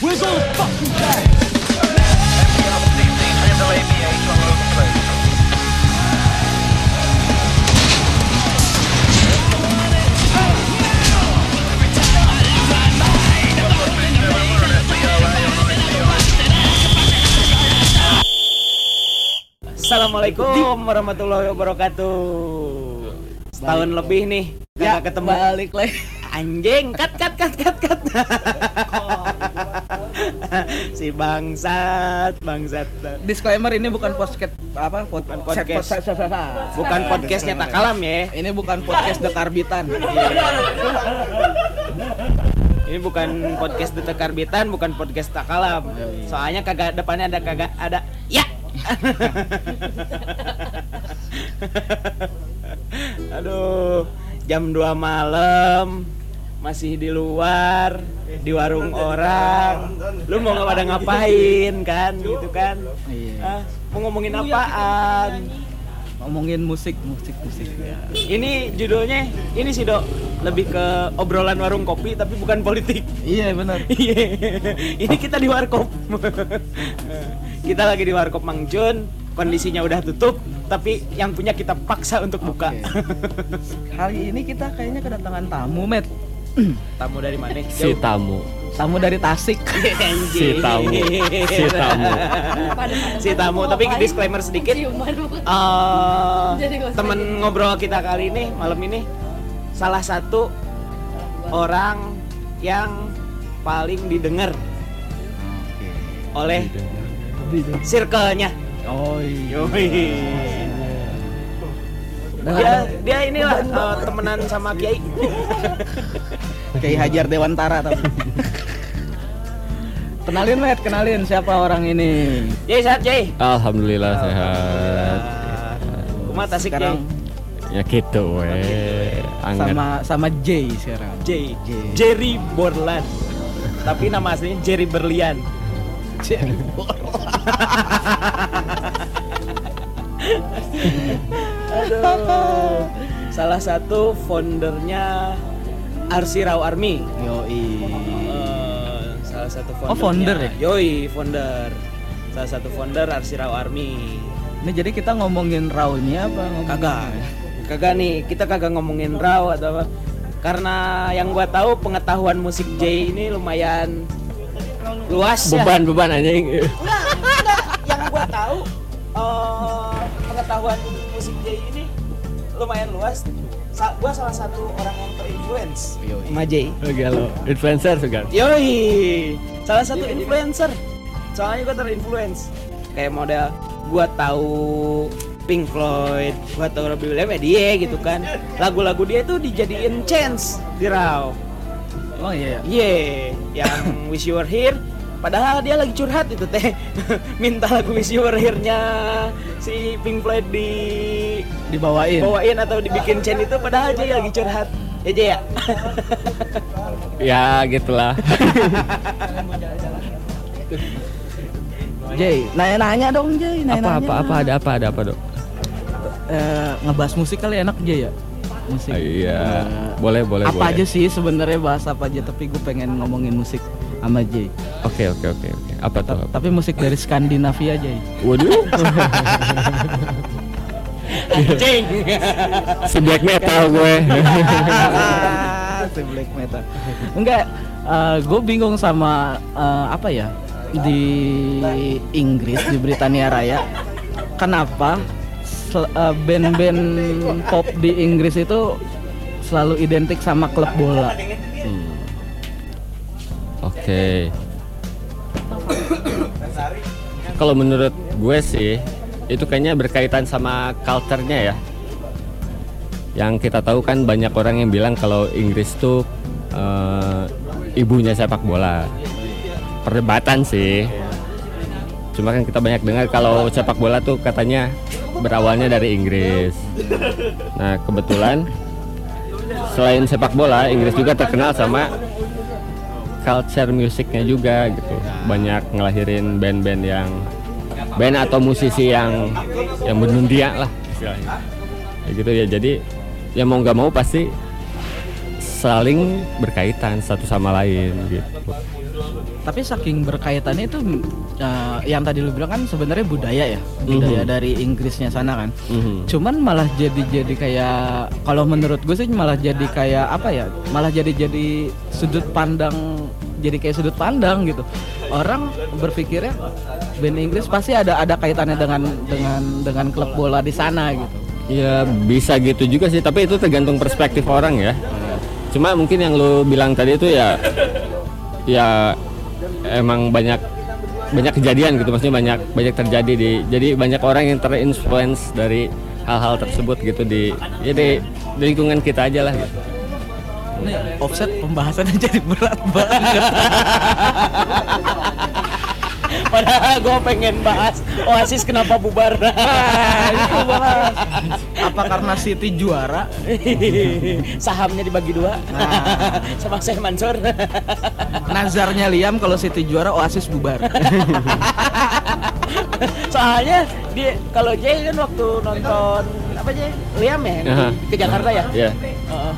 Where's all the fucking gas? Assalamualaikum warahmatullahi wabarakatuh. Setahun lebih nih Ya, nggak ketemu. balik lagi. Anjing, cut cut cut cut cut. Si bangsat, bangsat. Disclaimer ini bukan podcast apa pod, Bukan podcast. set- set- set- set- Bukan podcastnya tak kalam ya. Ini bukan podcast The Karbitan. Ini bukan podcast detek karbitan, bukan podcast tak kalam. Soalnya kagak depannya ada kagak ada ya. Aduh, jam 2 malam masih di luar di warung orang. Lu mau nggak pada ngapain kan gitu kan? Iya. Hah? mau ngomongin apaan? Ngomongin musik, musik, musik. Ya. Ini judulnya ini sih, Dok. Lebih ke obrolan warung kopi tapi bukan politik. Iya benar. Iya. Ini kita di warkop. kita lagi di warkop Mang Jun. Kondisinya udah tutup, tapi yang punya kita paksa untuk buka. Hari ini kita kayaknya kedatangan tamu, Met. Tamu dari mana? si Jauh. tamu Tamu dari Tasik. si tamu si tamu si tamu. Tapi disclaimer sedikit. eh, temen ngobrol kita kali ini malam ini salah satu orang yang paling didengar oleh circle-nya. Oh iya. Dia dia inilah eh, temenan sama Kiai. Kayak Hajar Dewantara tapi. kenalin, Met, kenalin siapa orang ini. Jay sehat Jay. alhamdulillah sehat Kumat asik Sekarang ya gitu weh anget sama sama Jay sekarang. Jay. Jay. Jay. Jerry Borland. Tapi nama aslinya Jerry Berlian. Jay. Aduh. Salah satu foundernya Arsirau Army. Yoi. Eh, salah satu founder. Oh, founder ya? Yoi, founder. Salah satu founder Arsirau Army. Ini jadi kita ngomongin raw ini apa? Ngomongin Kagak. Kagak nih, kita kagak ngomongin raw atau apa. Karena yang gua tahu pengetahuan musik J ini lumayan luas ya. beban beban anjing Enggak, enggak. Yang gua tahu eh, pengetahuan musik J ini lumayan luas. Sa gua salah satu orang yang terinfluence sama J. oke lo influencer juga Yoi, salah satu influencer. Soalnya gue terinfluence. Kayak model gua tahu Pink Floyd, gua tahu Robbie Williams, ya dia gitu kan. Lagu-lagu dia tuh dijadiin chance di Raw. Oh iya. Iya, yang Wish You Were Here. Padahal dia lagi curhat itu teh. Minta lagu Wish You Were Here-nya si Pink Floyd di Dibawain. bawain atau dibikin chance itu padahal dia lagi curhat. Ya Jay, ya. ya gitulah Jay, nanya-nanya dong Jay, apa nanya-nanya. apa apa ada apa ada apa dok Eh, ngebahas musik kali enak Jay ya? Musik. Iya Eh, boleh boleh apa boleh. aja sih sebenarnya bahas apa aja tapi gue pengen ngomongin musik sama Jay. oke oke oke oke apa tuh? Tapi musik dari Skandinavia Jay. waduh Anjing. si black metal gue si black metal. Enggak, gue bingung sama eh, apa ya di Inggris di Britania Raya. Kenapa eh, band-band pop di Inggris itu selalu identik sama klub bola? Oke. Kalau menurut gue sih itu kayaknya berkaitan sama culture-nya ya. Yang kita tahu kan banyak orang yang bilang kalau Inggris tuh eh, ibunya sepak bola. Perdebatan sih. Cuma kan kita banyak dengar kalau sepak bola tuh katanya berawalnya dari Inggris. Nah, kebetulan selain sepak bola, Inggris juga terkenal sama culture musiknya juga gitu. Banyak ngelahirin band-band yang band atau musisi yang yang mendunia lah. Ya gitu ya. Jadi ya mau nggak mau pasti saling berkaitan satu sama lain gitu. Tapi saking berkaitannya itu eh, yang tadi lu bilang kan sebenarnya budaya ya, budaya Mhm. dari Inggrisnya sana kan. Mhm. Cuman malah jadi jadi kayak kalau menurut gue sih malah jadi kayak apa ya? Malah jadi jadi sudut pandang jadi kayak sudut pandang gitu. Orang berpikirnya band Inggris pasti ada ada kaitannya dengan dengan dengan klub bola di sana gitu. Ya bisa gitu juga sih, tapi itu tergantung perspektif orang ya. Cuma mungkin yang lu bilang tadi itu ya, ya emang banyak banyak kejadian gitu, maksudnya banyak banyak terjadi di, jadi banyak orang yang terinfluence dari hal-hal tersebut gitu di, ya di, di lingkungan kita aja lah. Gitu. Nih offset pembahasannya jadi berat banget. Padahal gue pengen bahas Oasis kenapa bubar. Nah, itu bahas. Apa karena City juara? Sahamnya dibagi dua. Nah. Sama saya Mansur. Nazarnya Liam kalau City juara Oasis bubar. Soalnya dia kalau Jay kan waktu nonton apa Jay? Liam ya Aha. ke Jakarta ya. Ya, Heeh.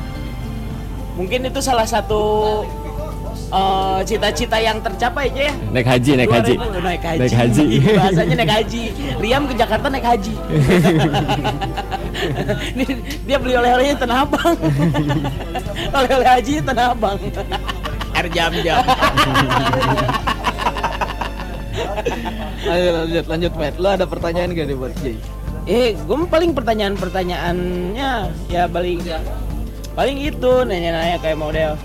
Mungkin itu salah satu eh, cita-cita yang tercapai aja ya. naik haji, naik haji, 2000, naik haji. naik haji. Bahasanya naik haji. Liam ke Jakarta naik haji. Ini dia beli oleh-olehnya Tanah Abang. oleh-oleh haji Tanah Abang. Air jam-jam. Ayo lanjut lanjut Matt. Lo ada pertanyaan gak nih buat Jay? Eh, gue paling pertanyaan-pertanyaannya ya paling paling itu nanya-nanya kayak model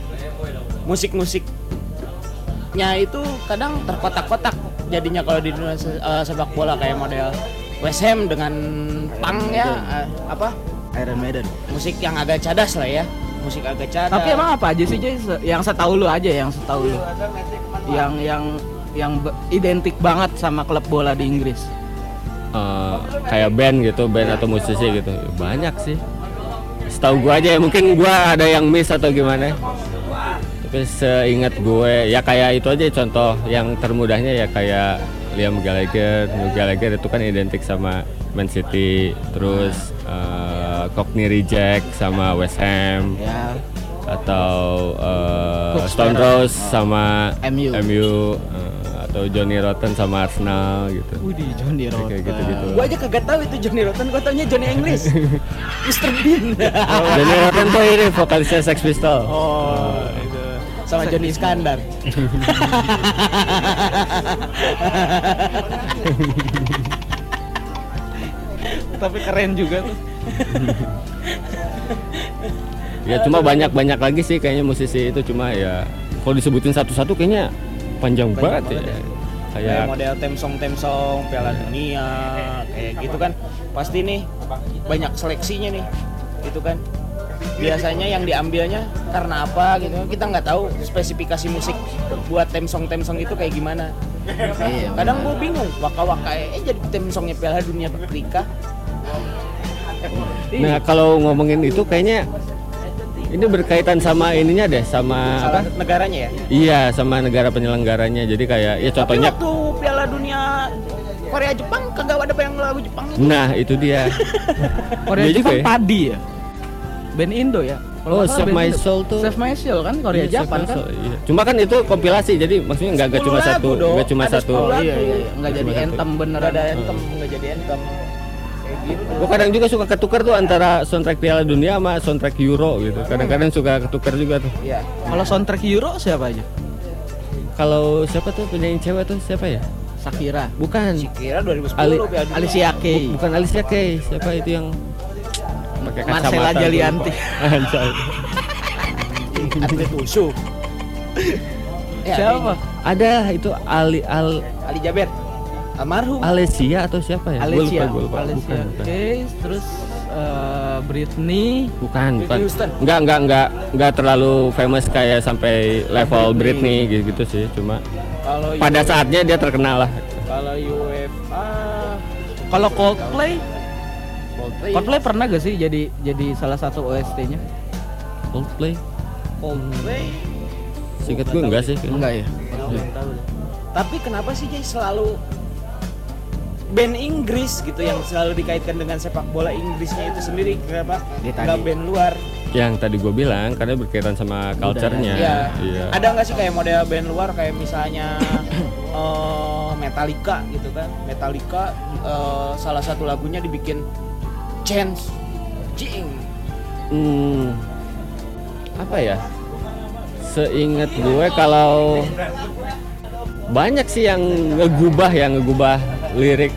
musik-musiknya itu kadang terkotak-kotak jadinya kalau di dunia se- eh, sepak bola kayak model West Ham dengan pang ya eh, apa Iron Maiden. musik yang agak cadas lah ya musik agak cadas Tapi emang apa aja sih Jay? Yang setahu lu aja yang setahu lu. Yang yang yang identik banget sama klub bola di Inggris. Eh, kayak band gitu, band atau musisi gitu, banyak sih. Setahu gua aja ya, mungkin gua ada yang miss atau gimana. Tapi seingat gue, ya kayak itu aja contoh yang termudahnya ya kayak Liam Gallagher, Liam Gallagher itu kan identik sama Man City, terus eh, Cockney Reject sama West Ham, Ya. atau Cook Stone. Rose sama MU. MU, eh, atau Johnny Rotten sama Arsenal gitu. Widih Johnny Rotten. Kayak gitu-gitu. gue aja kagak tahu itu Johnny Rotten gue taunya Johnny English Mr. Bean Johnny Rotten tuh ini vokalisnya Sex Pistol. oh sama Johnny Iskandar Tapi keren juga tuh. Ya cuma banyak-banyak lagi sih kayaknya musisi itu. Cuma ya kalau disebutin satu-satu kayaknya panjang, banget, ya. kayak Kayak model temsong temsong Piala Dunia kayak gitu kan. Pasti nih banyak seleksinya nih. Gitu kan biasanya yang diambilnya karena apa gitu kita nggak tahu spesifikasi musik buat temsong temsong itu kayak gimana Iya. kadang gue bingung waka waka eh jadi temsongnya Piala Dunia Afrika Nah, kalau ngomongin itu kayaknya ini berkaitan sama ininya deh sama Salah apa? negaranya ya Iya, sama negara penyelenggaranya. Jadi kayak ya tapi contohnya waktu Piala Dunia Korea Jepang kagak ada yang lagu Jepang itu Nah, itu dia. Korea Iya juga Jepang ya. padi ya. Band Indo ya. Kalau Oh, Save My Indo. Soul tuh. Save My Soul kan Korea Iya, Jepang Save kan. Soul, iya. Cuma kan itu kompilasi, jadi maksudnya nggak nggak 10 cuma lagu satu, dong. nggak cuma Ada satu. 10 Oh iya iya, iya. nggak jadi Cuma satu. anthem beneran. ada anthem nggak jadi anthem gitu Gue kadang juga suka ketukar tuh antara soundtrack Piala Dunia sama soundtrack Euro gitu. Kadang-kadang suka ketukar juga tuh. Iya. Kalau soundtrack Euro siapa aja? Kalau siapa tuh penyanyi cewek tuh siapa ya? Shakira, Bukan. Kira 2010 Ali-. Alicia Keys, bukan Alicia Keys. Siapa itu yang pakai kacamata? Marcella? Jalianti. Anjay. atlet wushu. Ya, Siapa? Ada itu Ali Al Ali Jaber. Almarhum. Alesia atau siapa ya? Alicia, lupa, gua lupa. Alicia Bukan, bukan. Keys, terus eh, Britney, Bukan, bukan. Houston. Enggak, enggak, enggak, enggak terlalu famous kayak sampai level Britney gitu-gitu sih, cuma Kalau pada saatnya dia terkenal lah. kalau UEFA Kalau Coldplay, Coldplay. Coldplay pernah gak sih jadi jadi salah satu OST-nya? Coldplay. Coldplay. Singkat gue enggak sih. Enggak ya? Deh. Tapi kenapa sih Jay selalu band Inggris gitu yang selalu dikaitkan dengan sepak bola Inggrisnya itu sendiri kenapa nggak band luar yang tadi gue bilang karena berkaitan sama culture-nya. Iya. Iya. Ada nggak sih kayak model band luar kayak misalnya eh, Metallica gitu kan? Metallica eh, salah satu lagunya dibikin chance, jing. Hmm, apa ya? Seingat gue kalau banyak sih yang ngegubah yang ngegubah lirik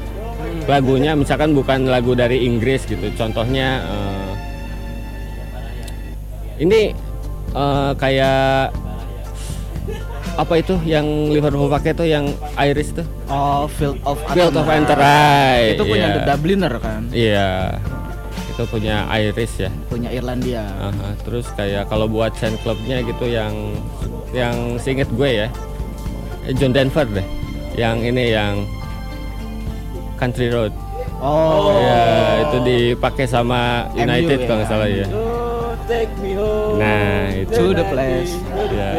lagunya misalkan bukan lagu dari Inggris gitu contohnya eh, ini eh, kayak apa itu yang Liverpool pakai tuh yang Iris tuh Oh, Field of Field of. Enterprise Itu punya iya. The Dubliner kan, iya itu punya Iris ya punya Irlandia. Aha, terus kayak kalau buat fan clubnya gitu yang yang seinget gue ya eh, John Denver deh yang ini yang Country Road Oh, ya itu dipakai sama United ya. kalau nggak salah ya take me home. Nah, itu. To the place. Ya.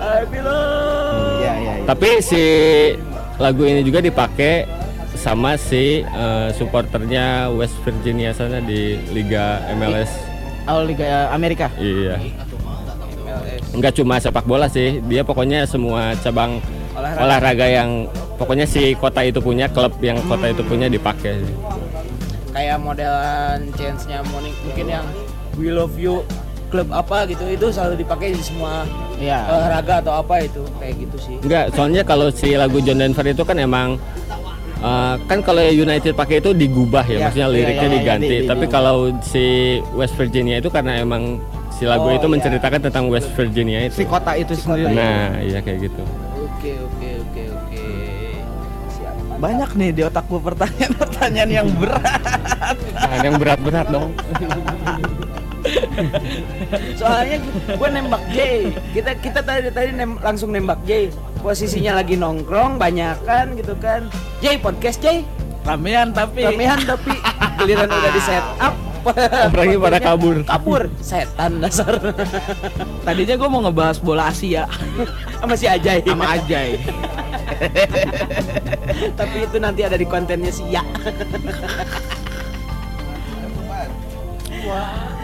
I belong. Iya iya. iya. tapi si lagu ini juga dipakai sama si eh, supporternya West Virginia sana di Liga MLS Oh, Liga Amerika. iya MLS. nggak cuma sepak bola sih dia pokoknya semua cabang Olahraga. olahraga yang pokoknya si kota itu punya klub yang kota itu punya dipakai Kayak modelan chance-nya mungkin yang We Love You klub apa gitu itu selalu dipakai di semua Iya. olahraga atau apa itu kayak gitu sih. enggak soalnya kalau si lagu John Denver itu kan emang eh, kan kalau United pakai itu digubah ya, Ya, maksudnya iya, liriknya iya, iya, diganti di- di- tapi di- kalau si West Virginia itu karena emang si lagu Oh, itu iya. menceritakan tentang West Virginia itu Si kota itu sendiri. nah iya kayak gitu Oke oke oke oke. Siap. Banyak nih di otakku pertanyaan-pertanyaan yang berat. nah, yang berat-berat dong Soalnya gue nembak J. Kita kita tadi tadi nem- langsung nembak J. Posisinya lagi nongkrong banyakan gitu kan. J podcast J. Ramean tapi Ramehan tapi giliran udah di set up. Orangnya pada kabur. Kabur. Setan dasar. tadinya gue mau ngebahas bola Asia Sama si Ajay. sama Ajay. tapi itu nanti ada di kontennya si Ya.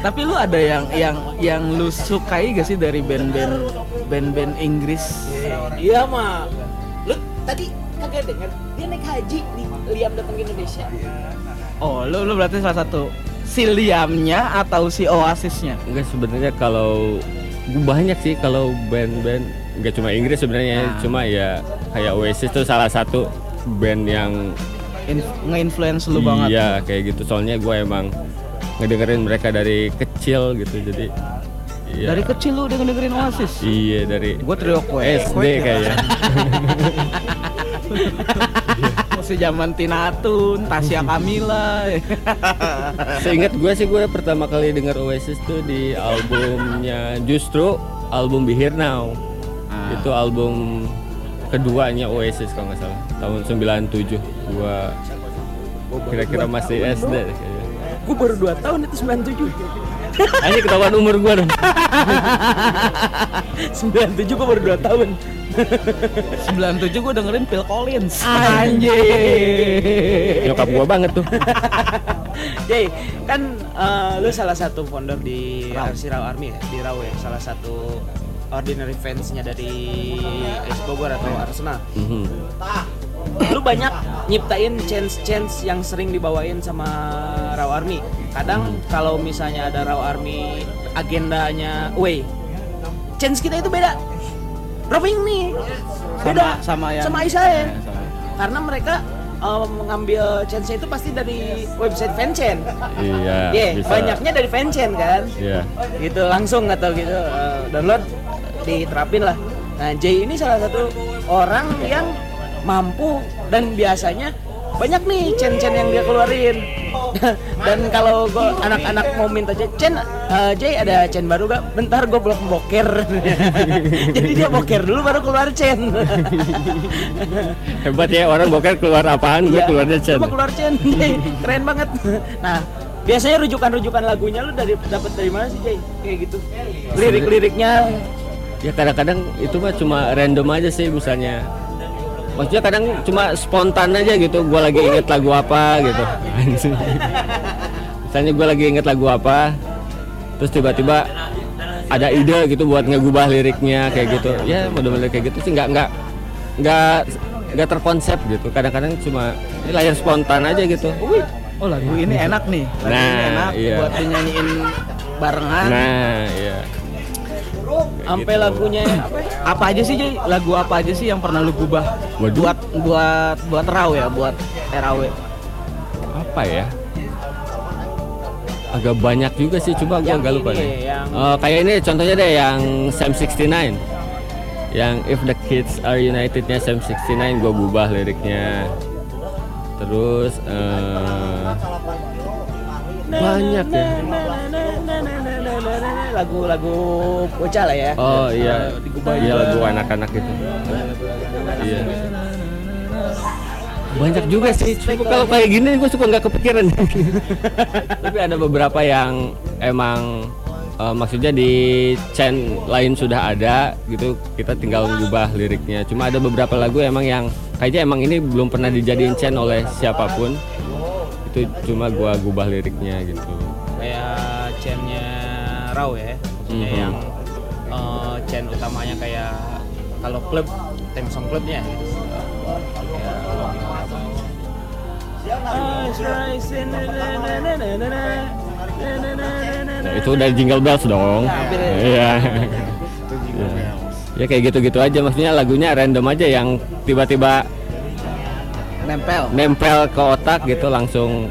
Tapi lu ada yang yang yang lu sukai gak sih dari band-band band-band Inggris? Iya mah. Lu tadi kagak denger dia naik haji nih Liam datang ke Indonesia. Oh, lu lu berarti salah satu si Liamnya atau si Oasisnya? enggak sebenarnya kalau banyak sih kalau band-band nggak cuma Inggris sebenarnya Nah. cuma ya kayak Oasis itu salah satu band yang In, nge-influence lu banget. iya kayak gitu soalnya gue emang ngedengerin mereka dari kecil gitu jadi iya. Dari kecil lu udah dengerin Oasis? iya dari Gue trio kue. SD kayaknya Masih zaman Tina Tun, Tasya Kamila. seingat gue sih gue pertama kali denger Oasis tuh di albumnya justru album Be Here Now Ah. itu album keduanya Oasis kalau nggak salah tahun 97 gua kira-kira masih SD kayaknya. Gue baru 2 tahun itu 97. Ini ketahuan umur gua dong 97 gue baru 2 tahun. 97 gue dengerin Phil Collins. Anjir. nyokap gua banget tuh Jay, kan eh, lu salah satu founder di Raw. RC Raw Army ya, di Raw ya, salah satu ordinary fansnya dari AS Bogor atau Arsenal. Mhm. Lu banyak nyiptain chance-chance yang sering dibawain sama Raw Army. Kadang kalau misalnya ada Raw Army agendanya away, chance kita itu beda. Drawing nih, beda sama yang sama Isae. Ya, sama. Karena mereka eh, mengambil chance itu pasti dari website fanchan. iya Iya, bisa banyaknya dari fanchan kan. iya Gitu langsung atau gitu eh, download diterapin lah. Nah, Jay ini salah satu orang yang mampu dan biasanya banyak nih cen-cen yang dia keluarin. dan kalau gua anak-anak mau minta Cen, eh, Jay ada cen baru gak? Bentar gue belum boker. Jadi dia boker dulu baru keluar cen. hebat ya orang boker keluar apaan gua Iya, keluarnya Chen Cuma keluar Chen, Jay. keren banget. Nah, biasanya rujukan-rujukan lagunya lu dari dapat dari mana sih, Jay? Kayak gitu. Lirik-liriknya ya kadang-kadang itu mah cuma random aja sih misalnya maksudnya kadang cuma spontan aja gitu gua lagi inget lagu apa gitu misalnya gua lagi inget lagu apa terus tiba-tiba ada ide gitu buat ngegubah liriknya kayak gitu ya model-model kayak gitu sih nggak nggak nggak nggak terkonsep gitu kadang-kadang cuma ini layar spontan aja gitu Oh lagu ini enak nih. Lagu ini Nah, enak iya. buat dinyanyiin barengan. nah iya Sampai gitu. lagunya apa? ya? Apa aja sih Jay? Lagu apa aja sih yang pernah lu gubah? Waduh. Buat buat buat raw ya, buat RAW. apa ya agak banyak juga sih coba gua agak lupa ini, deh yang- Oh, kayak ini contohnya deh yang Sam 69 yang If the Kids Are Unitednya Sam 69 gua gubah liriknya terus eh, banyak ya Lagu-lagu bocah lah ya. oh iya. Digubah iya lagu anak-anak itu. Iya. Banyak juga sih. Cuma kalau kayak gini gue suka nggak kepikiran. Tapi ada beberapa yang emang eh, maksudnya di chain lain sudah ada gitu kita tinggal ngubah liriknya. Cuma ada beberapa lagu emang yang kayaknya emang ini belum pernah dijadiin chain oleh siapa pun. Itu cuma gua gubah liriknya gitu. Kayak raw ya maksudnya hmm. yang uh, chain utamanya kayak kalau klub tim song klubnya. Nah, itu dari jingle bells dong. Iya. Ya. Iya. Iya. ya kayak gitu-gitu aja maksudnya lagunya random aja yang tiba-tiba nempel nempel ke otak gitu langsung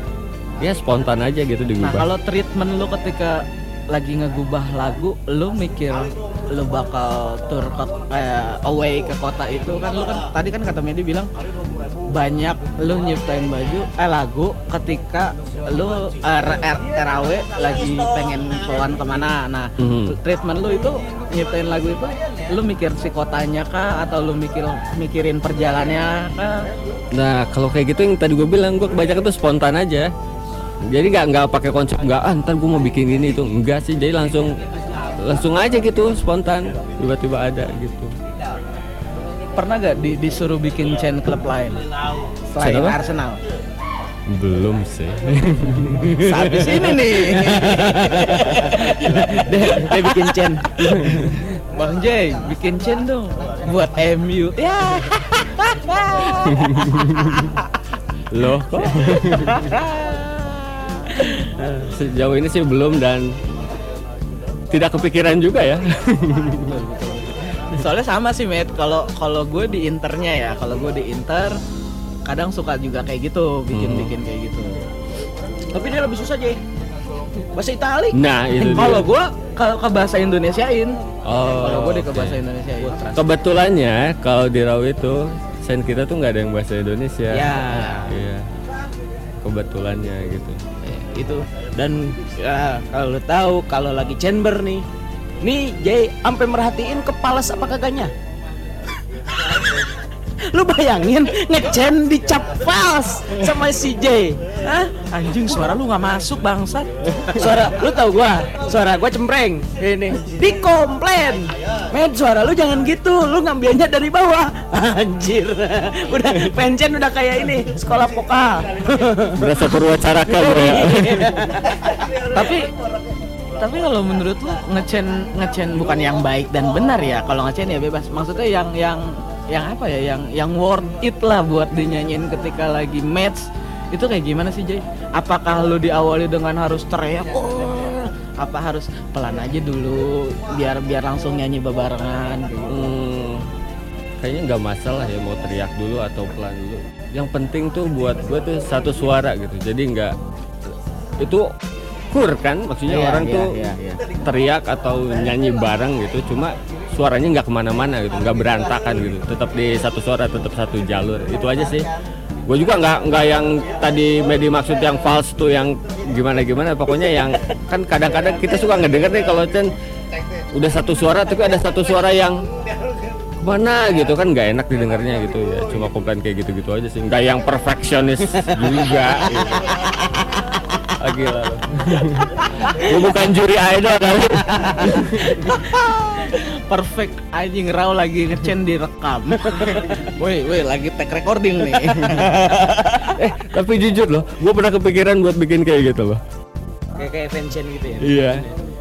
ya spontan aja gitu digubah. Nah, kalau treatment lu ketika lagi ngegubah lagu, lu mikir lu bakal tur ke eh, away ke kota itu kan lu kan tadi kan kata Medi bilang banyak lu nyiptain baju eh lagu ketika lu eh, R- R- RAW lagi pengen keluar ke mana nah Mhm. treatment lu itu nyiptain lagu itu lu mikir si kotanya kah atau lu mikir mikirin perjalanannya kah Nah kalau kayak gitu yang tadi gue bilang gue kebanyakan tuh spontan aja. Jadi nggak nggak pakai konsep nggak ah ntar gue mau bikin ini itu enggak sih jadi langsung langsung aja gitu spontan tiba-tiba ada gitu. pernah gak di- disuruh bikin chain klub lain selain? Arsenal Belum sih. Habis ini nih dia, dia bikin chain. Bang Jay bikin chain dong buat MU ya Loh kok? Sejauh ini sih belum dan tidak kepikiran juga ya. soalnya sama sih Matt kalau kalau gue di internya ya kalau gue di inter kadang suka juga kayak gitu bikin bikin kayak gitu Tapi dia lebih susah, Jay. Bahasa Itali. Nah itu dia. kalau gue kalau ke bahasa Indonesiain Oh, kalau gue di ke bahasa Indonesiain Kebetulannya kalau di Raw itu sen kita tuh nggak ada yang bahasa Indonesia. Ya. Iya. Kebetulannya gitu. Itu. Dan ya, kalau lu tahu kalau lagi chamber nih nih Jay sampai merhatiin kepalas apa kagaknya. Lu bayangin ngecen dicap fals sama si Jay. Hah? anjing suara lu nggak masuk bangsat. Suara lu tahu gua? Suara gua cempreng. Ini dikomplain men suara lu jangan gitu. Lu ngambilnya dari bawah. Anjir. Udah pencen udah kayak ini sekolah vokal Berasa Purwacaraka bro ya. tapi tapi kalau menurut lu ngecen ngecen bukan yang baik dan benar ya. Kalau ngecen ya bebas. Maksudnya yang yang yang apa ya? Yang yang worth it lah buat dinyanyiin ketika lagi match. Itu kayak gimana sih Jay? Apakah lu diawali dengan harus teriak? Oh, apa harus pelan aja dulu biar biar langsung nyanyi bebarengan gitu. Hmm, kayaknya nggak masalah ya mau teriak dulu atau pelan dulu. Yang penting tuh buat gue tuh satu suara gitu. Jadi nggak itu kur kan maksudnya Iya, orang iya, tuh iya, iya. teriak atau nyanyi bareng gitu cuma suaranya nggak ke mana-mana gitu nggak berantakan gitu tetap di satu suara tetap satu jalur itu aja sih gue juga nggak nggak yang tadi Medi maksud yang false tuh yang gimana gimana. Pokoknya yang kan kadang-kadang kita suka ngedenger nih kalau Chen udah satu suara tapi ada satu suara yang mana gitu kan nggak enak didengarnya gitu ya. Cuma komplain kayak gitu-gitu aja sih. Nggak yang perfeksionis juga. gitu. Ah, gila lu. Lu bukan juri idol kali. Perfect. Anjing raw lagi ngecen direkam. woi, woi lagi tag recording nih. eh tapi jujur loh gue pernah kepikiran buat bikin kayak gitu loh. Kayak kayak fansion gitu ya? Iya.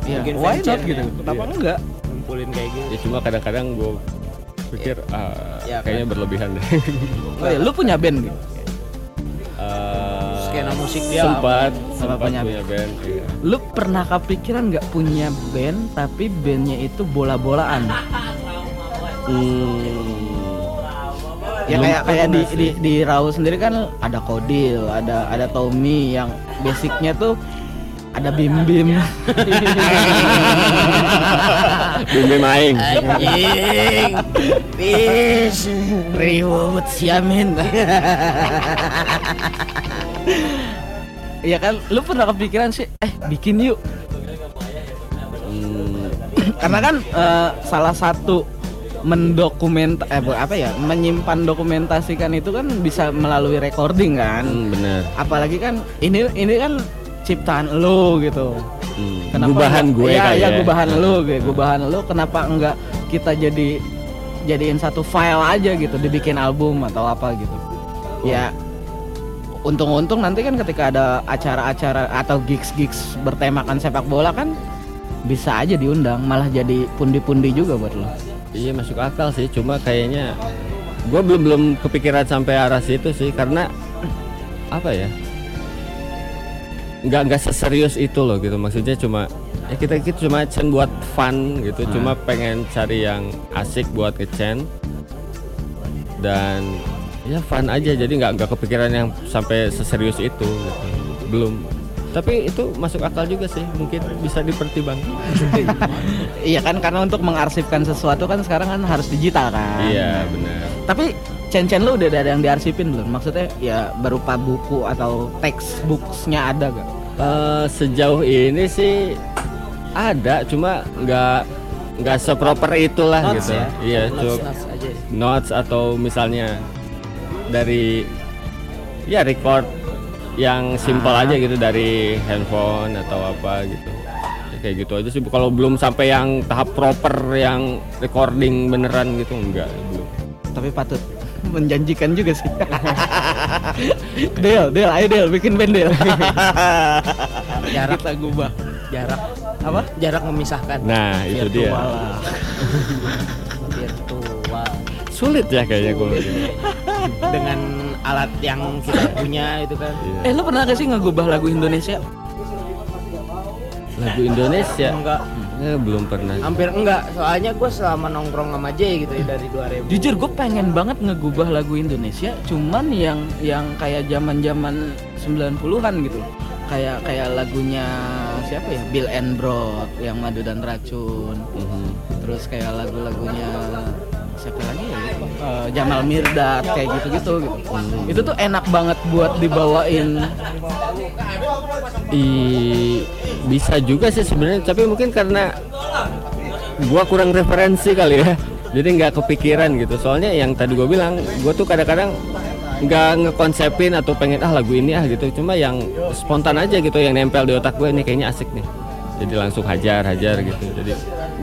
Ya bikin why not franchise gitu? Ya. kenapa Iya. enggak? Ngumpulin kayak gitu. Ya cuma kadang-kadang gue pikir ah, Ya, kayaknya berlebihan deh. Oh, ya, lu punya band gitu? Skena musik dia sempat apa? sempat Punya punya band iya. lu pernah kepikiran nggak punya band tapi bandnya itu bola-bolaan? Hmm, ya kayak kayak di, di di Raul sendiri kan ada Kodil ada ada Tommy yang basicnya tuh ada Bim Bim Bim Bim Aing. Anjing. Bis Reward Siamin Iya kan, lu pernah kepikiran sih, eh bikin yuk. Hmm, Karena kan eh, salah satu mendokument eh apa ya, menyimpan dokumentasikan itu kan bisa melalui recording kan. hmm, bener Apalagi kan ini ini kan ciptaan lu gitu. hmm. Kenapa gubahan gue Iya, iya, ya gubahan lu, gue gubahan lu. Kenapa enggak kita jadi jadiin satu file aja gitu, dibikin album atau apa gitu. Ya untung-untung nanti kan ketika ada acara-acara atau gigs-gigs bertemakan sepak bola kan bisa aja diundang, malah jadi pundi-pundi juga buat lo. Iya masuk akal sih, cuma kayaknya gue belum belum kepikiran sampai arah situ sih karena apa ya? Nggak nggak seserius itu loh gitu maksudnya cuma ya kita kita cuma cen buat fun gitu, cuma pengen cari yang asik buat ngecen dan ya fun aja jadi nggak nggak kepikiran yang sampai seserius itu gitu. belum tapi itu masuk akal juga sih mungkin bisa dipertimbangkan Iya kan karena untuk mengarsipkan sesuatu kan sekarang kan harus digital kan. iya benar Tapi cen-cen lu udah ada yang diarsipin belum? Maksudnya ya berupa buku atau textbooksnya ada gak? Eh, sejauh ini sih ada cuma nggak nggak seproper itulah notes gitu ya iya notes, notes aja notes atau misalnya dari ya record yang simple Ah. aja gitu dari handphone atau apa gitu Ya, kayak gitu aja sih kalau belum sampai yang tahap proper yang recording beneran gitu enggak belum Tapi patut menjanjikan juga sih. Del, Del, ayo Del, bikin band Del. Jarak. Kita gubah. jarak Apa? jarak memisahkan nah itu dia sulit ya kayaknya gue dengan alat yang kita punya itu kan Eh, lu pernah gak sih ngegubah lagu Indonesia? lagu Indonesia enggak Eh, belum pernah hampir enggak soalnya gue selama nongkrong sama Jay gitu ya dari 2000 Jujur gue pengen banget ngegubah lagu Indonesia, cuman yang yang kayak zaman-zaman 90-an gitu. Kayak kayak lagunya siapa ya? Bill and Broad yang Madu dan Racun. Mhm. Terus kayak lagu-lagunya siapa lagi ya? Eh, Jamal Mirdad kayak gitu-gitu gitu. Itu tuh enak banget buat dibawain. I, bisa juga sih sebenarnya tapi mungkin karena gua kurang referensi kali ya jadi nggak kepikiran gitu soalnya yang tadi gua bilang gua tuh kadang-kadang nggak ngekonsepin atau pengen ah lagu ini ah gitu cuma yang spontan aja gitu yang nempel di otak gue ini kayaknya asik nih jadi langsung hajar hajar gitu. Jadi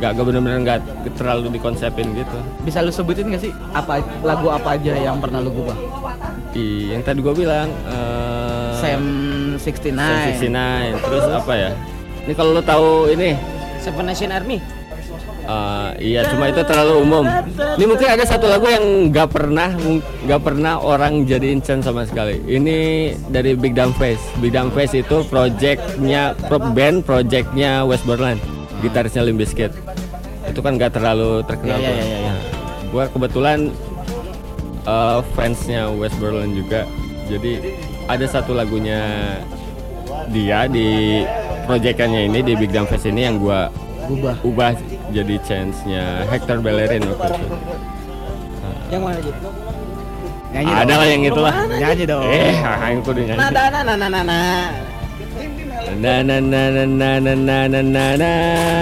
nggak bener-bener nggak terlalu dikonsepin gitu. Bisa lu sebutin gak sih apa lagu apa aja yang pernah lu gubah? I, yang tadi gua bilang eh, Sam 69. Sam 69 terus apa ya? Ini kalau lo tahu ini Seven Nation Army Eh, iya cuma itu terlalu umum. Ini mungkin ada satu lagu yang nggak pernah nggak pernah orang jadiin chant sama sekali. Ini dari Big Dumb Face. Big Dumb Face itu projectnya pro band projectnya West Borland, gitarisnya Limp Bizkit. Itu kan nggak terlalu terkenal. Iya, iya, iya, iya. Gua kebetulan eh, fansnya West Borland juga. Jadi ada satu lagunya dia di proyekannya ini di Big Dumb Face ini yang gua Gubah. ubah jadi chance-nya Hector Bellerin waktu itu. yang mana Nyanyi Ada dong. lah yang itulah. Nyanyi dong. Eh, yang kudu nyanyi. nada nada nada nada Na na na na na na na na na na.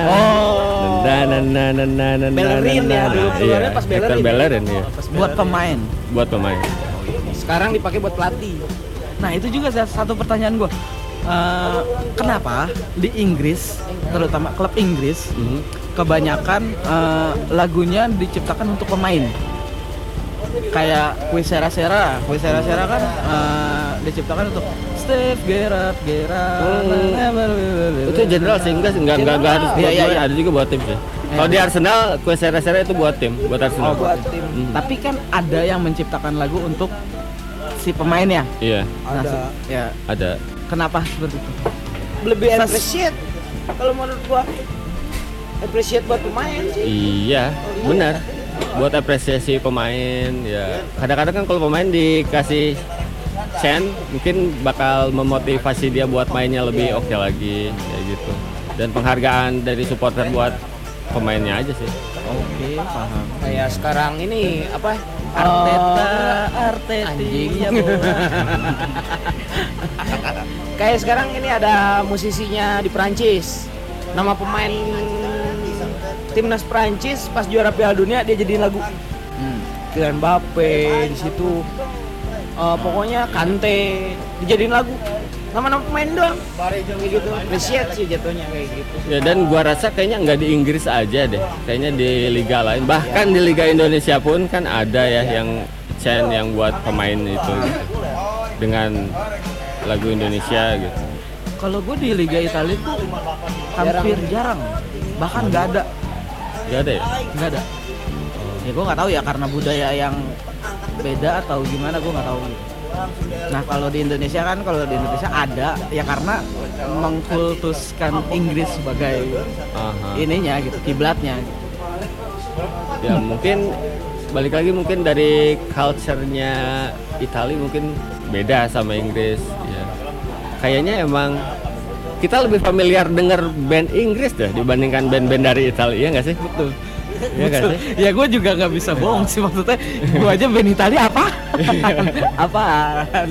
Oh. Na na na na na na na. Bellerin na, ya, na. dulu Iya, keluarnya pas Hector Bellerin. Bellerin ya. Buat pemain. Buat pemain. sekarang dipakai buat pelatih Nah itu juga sa- satu pertanyaan gue. Eh, kenapa di Inggris, terutama klub Inggris, Mhm. kebanyakan eh, lagunya diciptakan untuk pemain? kayak Kuisera Sera, Kuisera Sera kan eh, diciptakan untuk Steve Gerrard, Gerrard. Hmm. Itu general sih enggak enggak enggak, enggak harus buat Iya, iya, gue, iya. ada juga buat tim sih. Kalau di Arsenal, kue sera-sera itu buat tim, buat Arsenal. Oh, buat tim. Hmm. Tapi kan ada yang menciptakan lagu untuk si pemainnya. Iya, Nah, Ada. se- ya, ada. Kenapa seperti itu? lebih Sas- appreciate kalau menurut gua appreciate buat pemain sih Iya, benar. Buat apresiasi pemain, ya. Kadang-kadang kan kalau pemain dikasih chance, mungkin bakal memotivasi dia buat mainnya lebih oke lagi, kayak gitu. Dan penghargaan dari supporter buat pemainnya aja sih. Oke, paham. kayak sekarang ini apa Arteta, Arteta, anjing. ya kayak sekarang ini ada musisinya di Prancis nama pemain timnas Prancis pas juara Piala Dunia dia jadi lagu. Hmm. Kylian Mbappe di situ. Eh, pokoknya Kante dijadiin lagu nama-nama pemain doang gitu appreciate sih jatuhnya kayak gitu Ya dan gua rasa kayaknya nggak di Inggris aja deh, kayaknya di liga lain, bahkan di liga Indonesia pun kan ada ya yang chant yang buat pemain itu gitu. dengan lagu Indonesia gitu. Kalau gue di Liga Italia tuh hampir jarang, bahkan nggak ada, Gak ada ya? nggak ada. Ya gue nggak tahu ya karena budaya yang beda atau gimana gue nggak tahu. Nah kalau di Indonesia kan kalau di Indonesia ada ya karena mengkultuskan Inggris sebagai Aha. ininya gitu kiblatnya. Gitu. Ya mungkin balik lagi mungkin dari culture-nya Italia mungkin beda sama Inggris ya. Kayaknya emang kita lebih familiar denger band Inggris deh dibandingkan band-band dari Italia, ya nggak sih? Betul. Iya nggak sih? ya gue juga nggak bisa bohong sih maksudnya gue aja band Italia apa apaan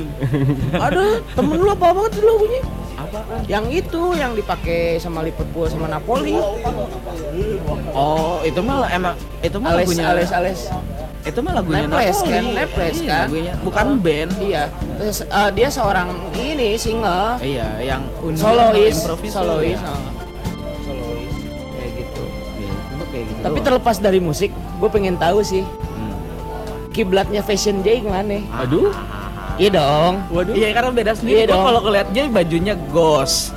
Aduh, temen lu apa banget tuh lagunya? apa Yang itu yang dipakai sama Liverpool sama Napoli. oh itu mah emang itu mah Ales lagunya Ales Ales. itu mah lagunya Naples Napoli. kan, Naples Iya, kan. lagunya bukan band Iya. Terus, eh, dia seorang ini single, iya yang unik solois, improvis solois. ya. Tapi terlepas dari musik, gue pengen tahu sih Hmm. kiblatnya fashion J gimana? Aduh. Iya dong. Waduh. Iya karena beda sendiri. Iya Gua dong. kalau ngeliat dia bajunya gos.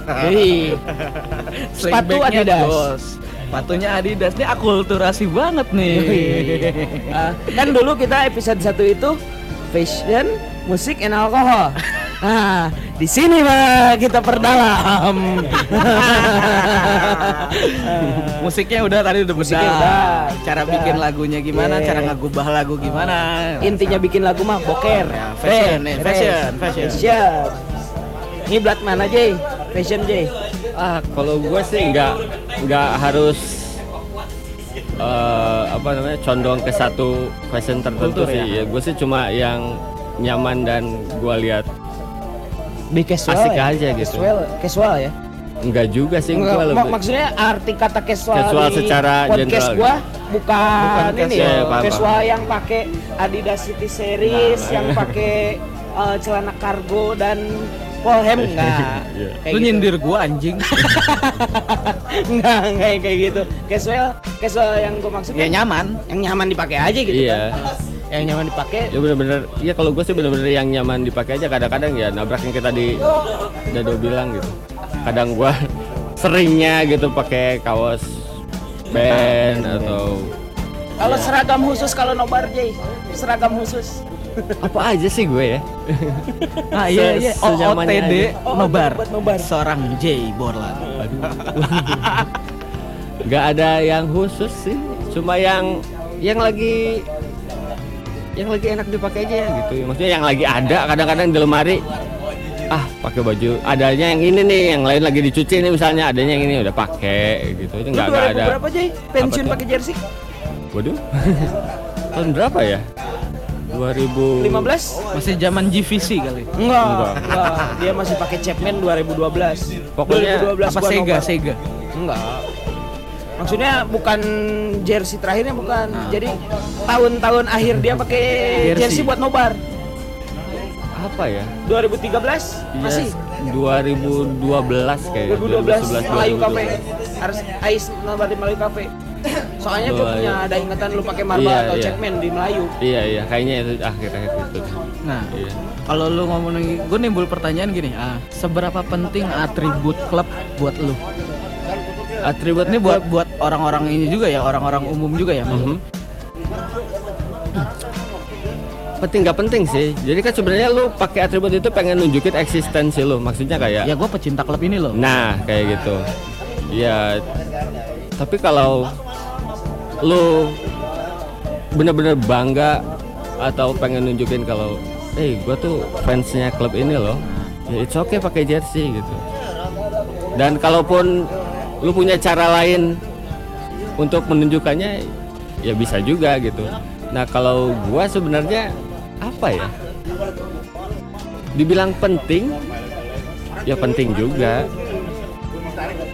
Sepatu Adidas. Gos. Sepatunya Adidas. Ini akulturasi banget nih. Ah, kan dulu kita episode 1 itu fashion, musik, and alkohol. Nah, di sini mah kita perdalam. Musiknya udah tadi udah Musiknya udah. Cara Udah. bikin lagunya gimana, Yeah. cara ngagubah lagu gimana. Intinya bikin lagu mah boker. Ya, fashion, fashion, fashion. Fashion. Ini blood mana Jay? Fashion Jay. Ah, kalau gue sih nggak nggak harus eh, apa namanya condong ke satu fashion tertentu Kultur sih. ya? Ya, gue sih cuma yang nyaman dan gue lihat Be casual Asik ya? aja gitu. Casual, casual ya. enggak juga sih Enggak, gue mak- lebih maksudnya arti kata casual, Casual di secara podcast general. gua bukan, Bukan ini casual, ya, paham, casual yang pakai Adidas City Series, Nah, yang pakai eh, celana kargo dan Polhem enggak. Kayak Lu gitu. nyindir gua anjing. enggak, enggak kayak gitu. Casual, casual yang gua maksud ya nyaman. yang nyaman dipakai aja gitu Iya. kan. Yang nyaman dipakai? Ya bener-bener. Ya kalau gue sih bener-bener yang nyaman dipakai aja. Kadang-kadang ya nabrak yang kita di Dado bilang gitu. Kadang gue seringnya gitu pakai kaos band atau kalau ya, seragam khusus kalau nobar Jay, seragam khusus. apa aja sih gue ya? Nah, iya iya. OOTD aja. Oh, nobar. nobar. Seorang J Borland. nggak ada yang khusus sih. Cuma yang yang lagi yang lagi enak dipakai aja gitu maksudnya yang lagi ada kadang-kadang di lemari ah pakai baju adanya yang ini nih yang lain lagi dicuci nih misalnya adanya yang ini udah pakai gitu itu nggak nggak 2000 ada berapa Jay? Pensiun pakai jersey? waduh tahun berapa ya 2000 15? Masih zaman GVC kali. Enggak, Enggak. enggak. Dia masih pakai Chapman 2012. Pokoknya 2012 Apa Sega. Sega. Enggak. Maksudnya bukan jersey terakhirnya bukan. Ah. Jadi tahun-tahun akhir dia pakai Jersey. jersey buat nobar. apa ya 2013 Iya, masih 2012 kayak 2012 Melayu 2011 Cafe. Harus Ais nobar di Melayu Cafe. Soalnya gue punya ada ingatan lu pakai marble Iya, atau iya. checkman di Melayu. Iya iya kayaknya itu akhir-akhir itu. Nah, Iya. kalau lu ngomongin gue nimbul pertanyaan gini, ah, seberapa penting atribut klub buat lu? Atribut Ini buat buat orang-orang ini juga ya, orang-orang umum juga ya. Mhm. penting nggak penting sih. Jadi kan sebenarnya lu pakai atribut itu pengen nunjukin eksistensi lu. Maksudnya kayak Ya gue pecinta klub ini loh. Nah, kayak gitu. Ya, tapi kalau lu bener-bener bangga atau pengen nunjukin kalau, eh, gua tuh fansnya klub ini loh. Ya, it's okay pakai jersey gitu. Dan kalaupun lu punya cara lain untuk menunjukkannya, ya bisa juga gitu. Nah, kalau gua sebenarnya apa ya? Dibilang penting, ya penting juga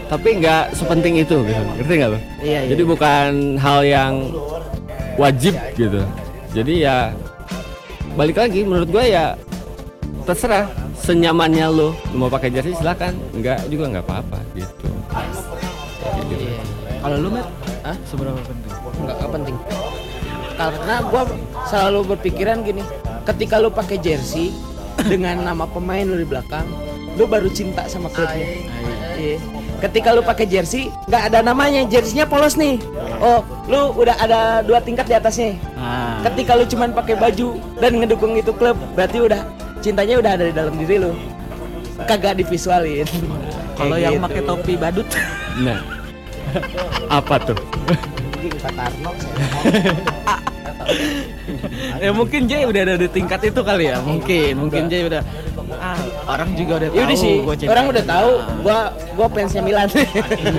tapi nggak sepenting itu gitu ngerti nggak lo Iya, iya. jadi bukan hal yang wajib gitu jadi ya balik lagi menurut gue ya terserah senyamannya lo Lu mau pakai jersey silakan nggak juga nggak apa-apa gitu. Iya. Kalau lu Matt, ah seberapa penting? Enggak, enggak penting. Karena gua selalu berpikiran gini, ketika lu pakai jersey dengan nama pemain lu di belakang, lu baru cinta sama klubnya. Iya. Ketika lu pakai jersey, nggak ada namanya, jerseynya polos nih. Oh, lu udah ada dua tingkat di atasnya. Nah, Ketika lu cuman pakai baju dan ngedukung itu klub, berarti udah cintanya udah ada di dalam diri lu. Kagak divisualin. kalau yang gitu. pakai topi badut, nah apa tuh Anjing, Pak Tarno. ya mungkin Jay udah ada di tingkat itu kali ya. Mungkin, mungkin Jay udah. Ah, orang juga udah tahu. Ya sih, gua cinta. orang udah tahu gua gua fansnya Milan.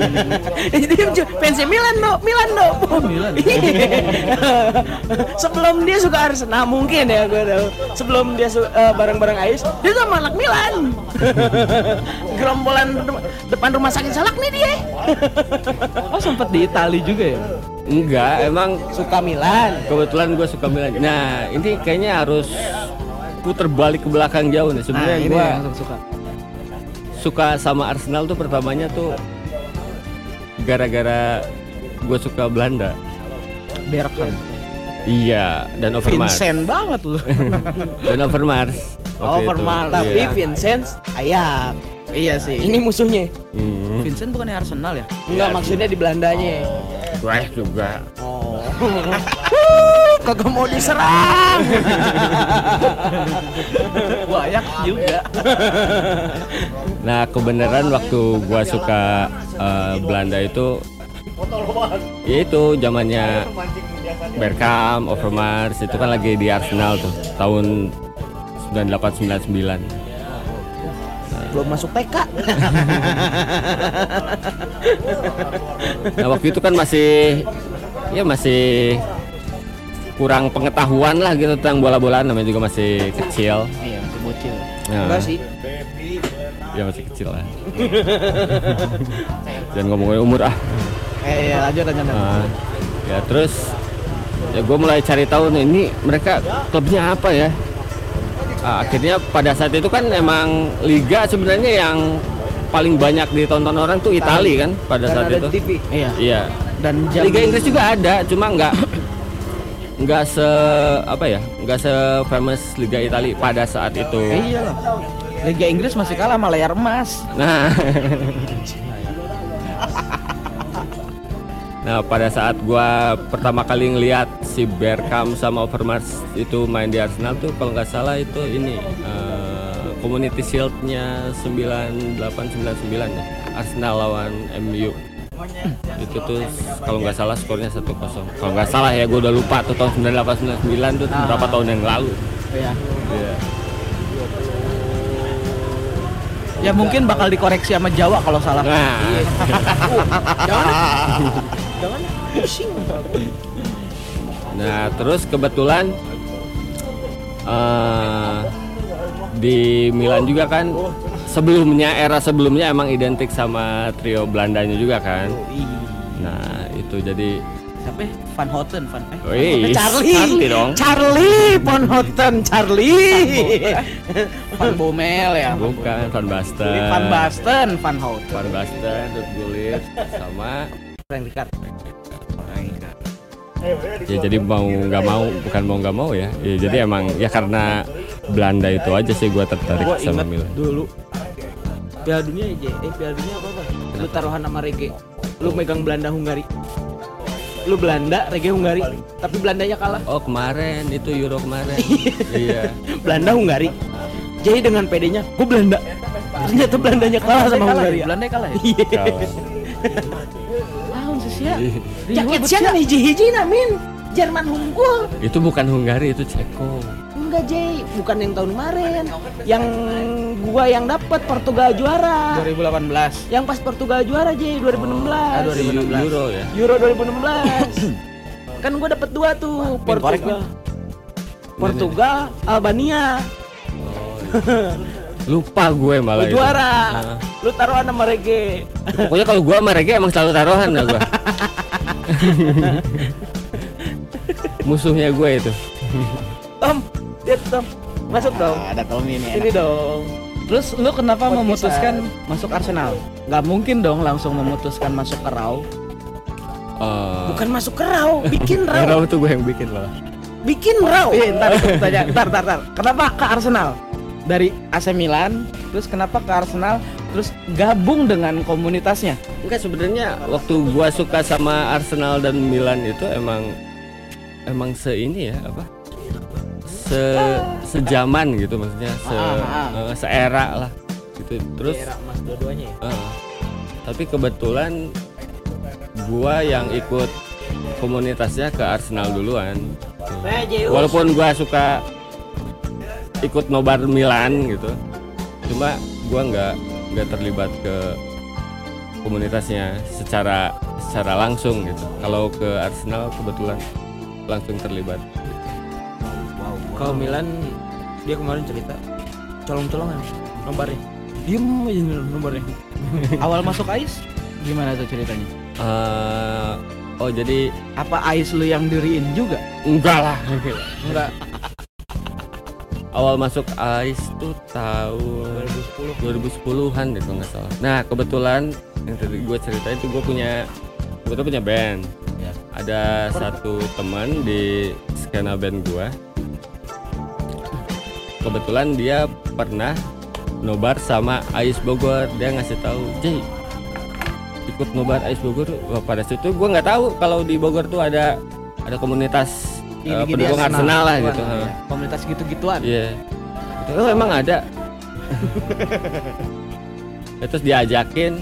Jadi fansnya Milan no, Milan no. Milan. Sebelum dia suka Arsenal mungkin ya gua tahu. Sebelum dia eh, bareng-bareng Ais, dia sama anak Milan. Gerombolan de- depan rumah sakit salak nih dia. Oh sempat di Itali juga ya? Enggak emang Suka Milan. kebetulan gue suka Milan nah ini kayaknya harus puter balik ke belakang jauh nih Nah, sebenarnya ini gue suka. suka sama Arsenal tuh pertamanya tuh gara-gara gue suka Belanda. Berkham. Iya, dan Overmars. Vincent banget lu. Dan Overmars. Overmars. Tapi Iya. Vincent ayak. iya sih. Ini musuhnya. Hmm. Vincent bukannya Arsenal ya? Enggak Iya, maksudnya di Belandanya. Wah juga. Oh. Kagak mau diserang. Banyak juga. Nah kebenaran waktu gua suka eh, Belanda itu ya itu zamannya Bergkamp, Overmars itu kan lagi di Arsenal tuh tahun 9899. Belum masuk TK. Nah waktu itu kan masih ya masih kurang pengetahuan lah gitu tentang bola-bolaan namanya juga masih kecil. Iya, masih bocil. Nah, Enggak sih. Ya masih kecil lah. Dan ngomongin umur ah. Eh, iya, lanjut lanjut. lanjut. Nah, ya terus ya gue mulai cari tahu nih ini mereka klubnya apa ya. Ah, akhirnya pada saat itu kan emang liga sebenarnya yang paling banyak ditonton orang tuh Itali kan pada Dan saat ada itu. TV. Iya. Iya. Dan jam Liga Inggris juga ada, cuma nggak nggak se apa ya, nggak se famous Liga Italia pada saat itu. Iya lah. Liga Inggris masih kalah sama layar emas. Nah, nah pada saat gua pertama kali ngelihat si Bergkamp sama Overmars itu main di Arsenal tuh kalau nggak salah itu ini eh, Community Shield-nya 9899 ya. Arsenal lawan MU itu tuh kalau nggak salah skornya 1-0 kalau nggak salah ya gue udah lupa tuh tahun 9899 tuh berapa tahun yang lalu Iya. Iya. Ya mungkin bakal dikoreksi sama Jawa kalau salah. nah Jangan. Jangan pusing. Nah, terus kebetulan eh di Milan juga kan sebelumnya era sebelumnya emang identik sama trio Belandanya juga kan. Nah, itu jadi Siapa? ya? Van Houten, Van eh. Wih, Charlie. Charlie dong. Charlie Von Houten, Charlie. Van Bommel ya. Bukan Van Basten. Van Basten, Van Houten. Van Basten, Ruud Gullit sama Frank Ricard. ya jadi mau nggak mau bukan mau nggak mau ya ya jadi emang ya karena Belanda itu aja sih gue tertarik Gua sama Milan dulu Piala Dunia Jay. eh Piala Dunia apa apa lu taruhan sama Rege lu megang Belanda Hungari lu Belanda Rege Hungari. Tapi Belandanya kalah. Oh kemarin itu Euro kemarin. Iya. Belanda Hungari. Jay dengan pedenya gue Belanda. Ternyata Belandanya kalah sama Hungari. Belanda kalah ya? Iya. Tahun sih sia Jaket siapa nih? Hiji namin Jerman unggul itu bukan Hungari itu Ceko enggak Jay bukan yang tahun kemarin. Yang gua yang dapat Portugal juara. 2018 yang pas Portugal juara Jay 2016 Ah, 2016. Euro ya? Euro 2016 kan gua dapat dua tuh Portugal. Portugal Albania. Lupa gue malah lu itu. juara. Nah, lu taruhan sama Rege. Pokoknya kalau gue sama Rege emang selalu taruhan lah gue musuhnya gue itu. Tom lihat Tom masuk dong. ada Tommy ini ini dong. Terus lu kenapa Buat memutuskan masuk Arsenal? Nggak mungkin dong langsung memutuskan masuk ke Raw Eh, bukan masuk ke raw bikin raw Raw tuh gue yang bikin malah bikin raw Iya, ntar tanya, ntar, ntar, ntar. Kenapa ke Arsenal? Dari AC Milan, terus kenapa ke Arsenal? Terus gabung dengan komunitasnya? Enggak sebenarnya waktu gua suka sama Arsenal dan Milan itu emang emang se ini ya apa? Se sejaman gitu maksudnya se eh, seera lah gitu. Terus Era dua-duanya ya eh, tapi kebetulan gua yang ikut komunitasnya ke Arsenal duluan. Zeus. Walaupun gua suka ikut nobar Milan gitu. Cuma gua nggak nggak terlibat ke komunitasnya secara secara langsung gitu. Kalau ke Arsenal kebetulan langsung terlibat. Kalau Milan dia kemarin cerita colong-colongan nomornya. Diem aja nomornya. Awal masuk AIS gimana tuh ceritanya? Eh, oh jadi Apa AIS lu yang diriin juga? enggak lah. Enggak. Awal masuk AIS tuh tahun 2010 2010-an deh kalau nggak salah. Nah kebetulan yang tadi gue cerita itu gue punya kebetulan punya band. Ya. Ada satu teman di skena band gue. Kebetulan dia pernah nobar sama Ais Bogor. Dia ngasih tahu, Jay ikut nobar Ais Bogor. Wah, pada situ gue nggak tahu kalau di Bogor tuh ada ada komunitas eh, Gini-gini pendukung Arsenal lah gitu. Ha. Komunitas gitu-gituan. Iya. Oh emang ada. Ya, terus diajakin,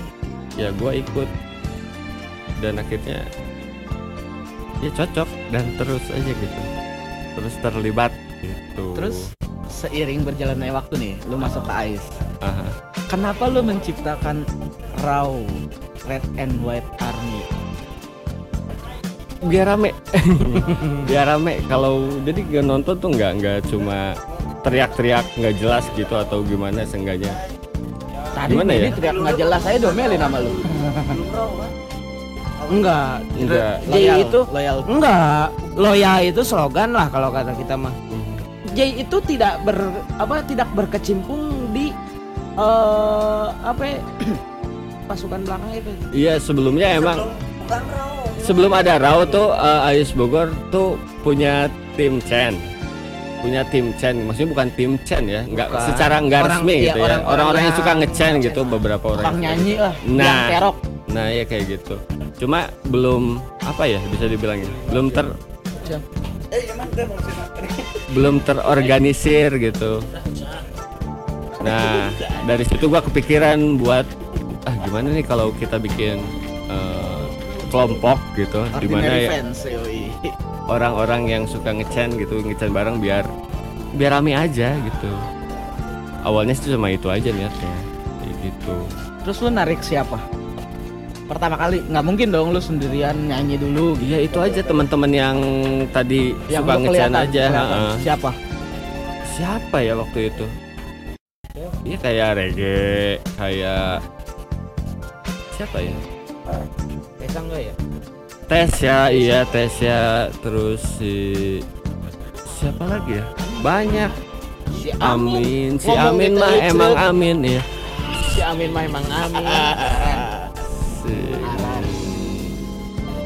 ya gue ikut dan akhirnya ya cocok dan terus aja gitu, terus terlibat gitu. Terus seiring berjalannya waktu nih, lu masuk ke AIS. Aha. Kenapa lu menciptakan Raw Red and White Army? biar rame, biar rame. Kalau jadi nggak nonton tuh nggak nggak cuma teriak-teriak nggak jelas gitu atau gimana seenggaknya. Tadi Gimana ini ya? teriak nggak jelas saya domelin sama lu. Enggak. Enggak. J Loyal, itu loyal. enggak. Loyal itu slogan lah kalau kata kita mah. J itu tidak ber apa tidak berkecimpung di eh apa ya, pasukan belakang itu. Iya sebelumnya emang sebelum ada Raw tuh eh, AIS Bogor tuh punya tim Chen punya tim Chen maksudnya bukan tim Chen ya nggak Bukan. secara nggak Orang- resmi iya, gitu ya orang-orang orang-orang yang yang- suka nge-Chen gitu beberapa orang Tukang nyanyi lah, Nah. yang kerok. nah ya kayak gitu cuma belum apa ya bisa dibilang ya belum ter belum terorganisir gitu. Nah dari situ gua kepikiran buat ah gimana nih kalau kita bikin eh, kelompok gitu di mana ya orang-orang yang suka ngecen gitu ngecen bareng biar biar rame aja gitu. Awalnya sih cuma itu aja niatnya kayak gitu. Terus lu narik siapa? Pertama kali nggak mungkin dong lu sendirian nyanyi dulu gitu. Iya itu aja teman-teman yang tadi Yang suka kelihatan, aja ha-ha. Siapa? siapa ya waktu itu? Iya kayak reggae kayak siapa ya? Pesa enggak ya? tes ya iya tes ya terus si siapa lagi ya? Banyak. Si Amin. Si Ngomong Amin gitu mah emang Amin ya Si Amin mah emang Amin.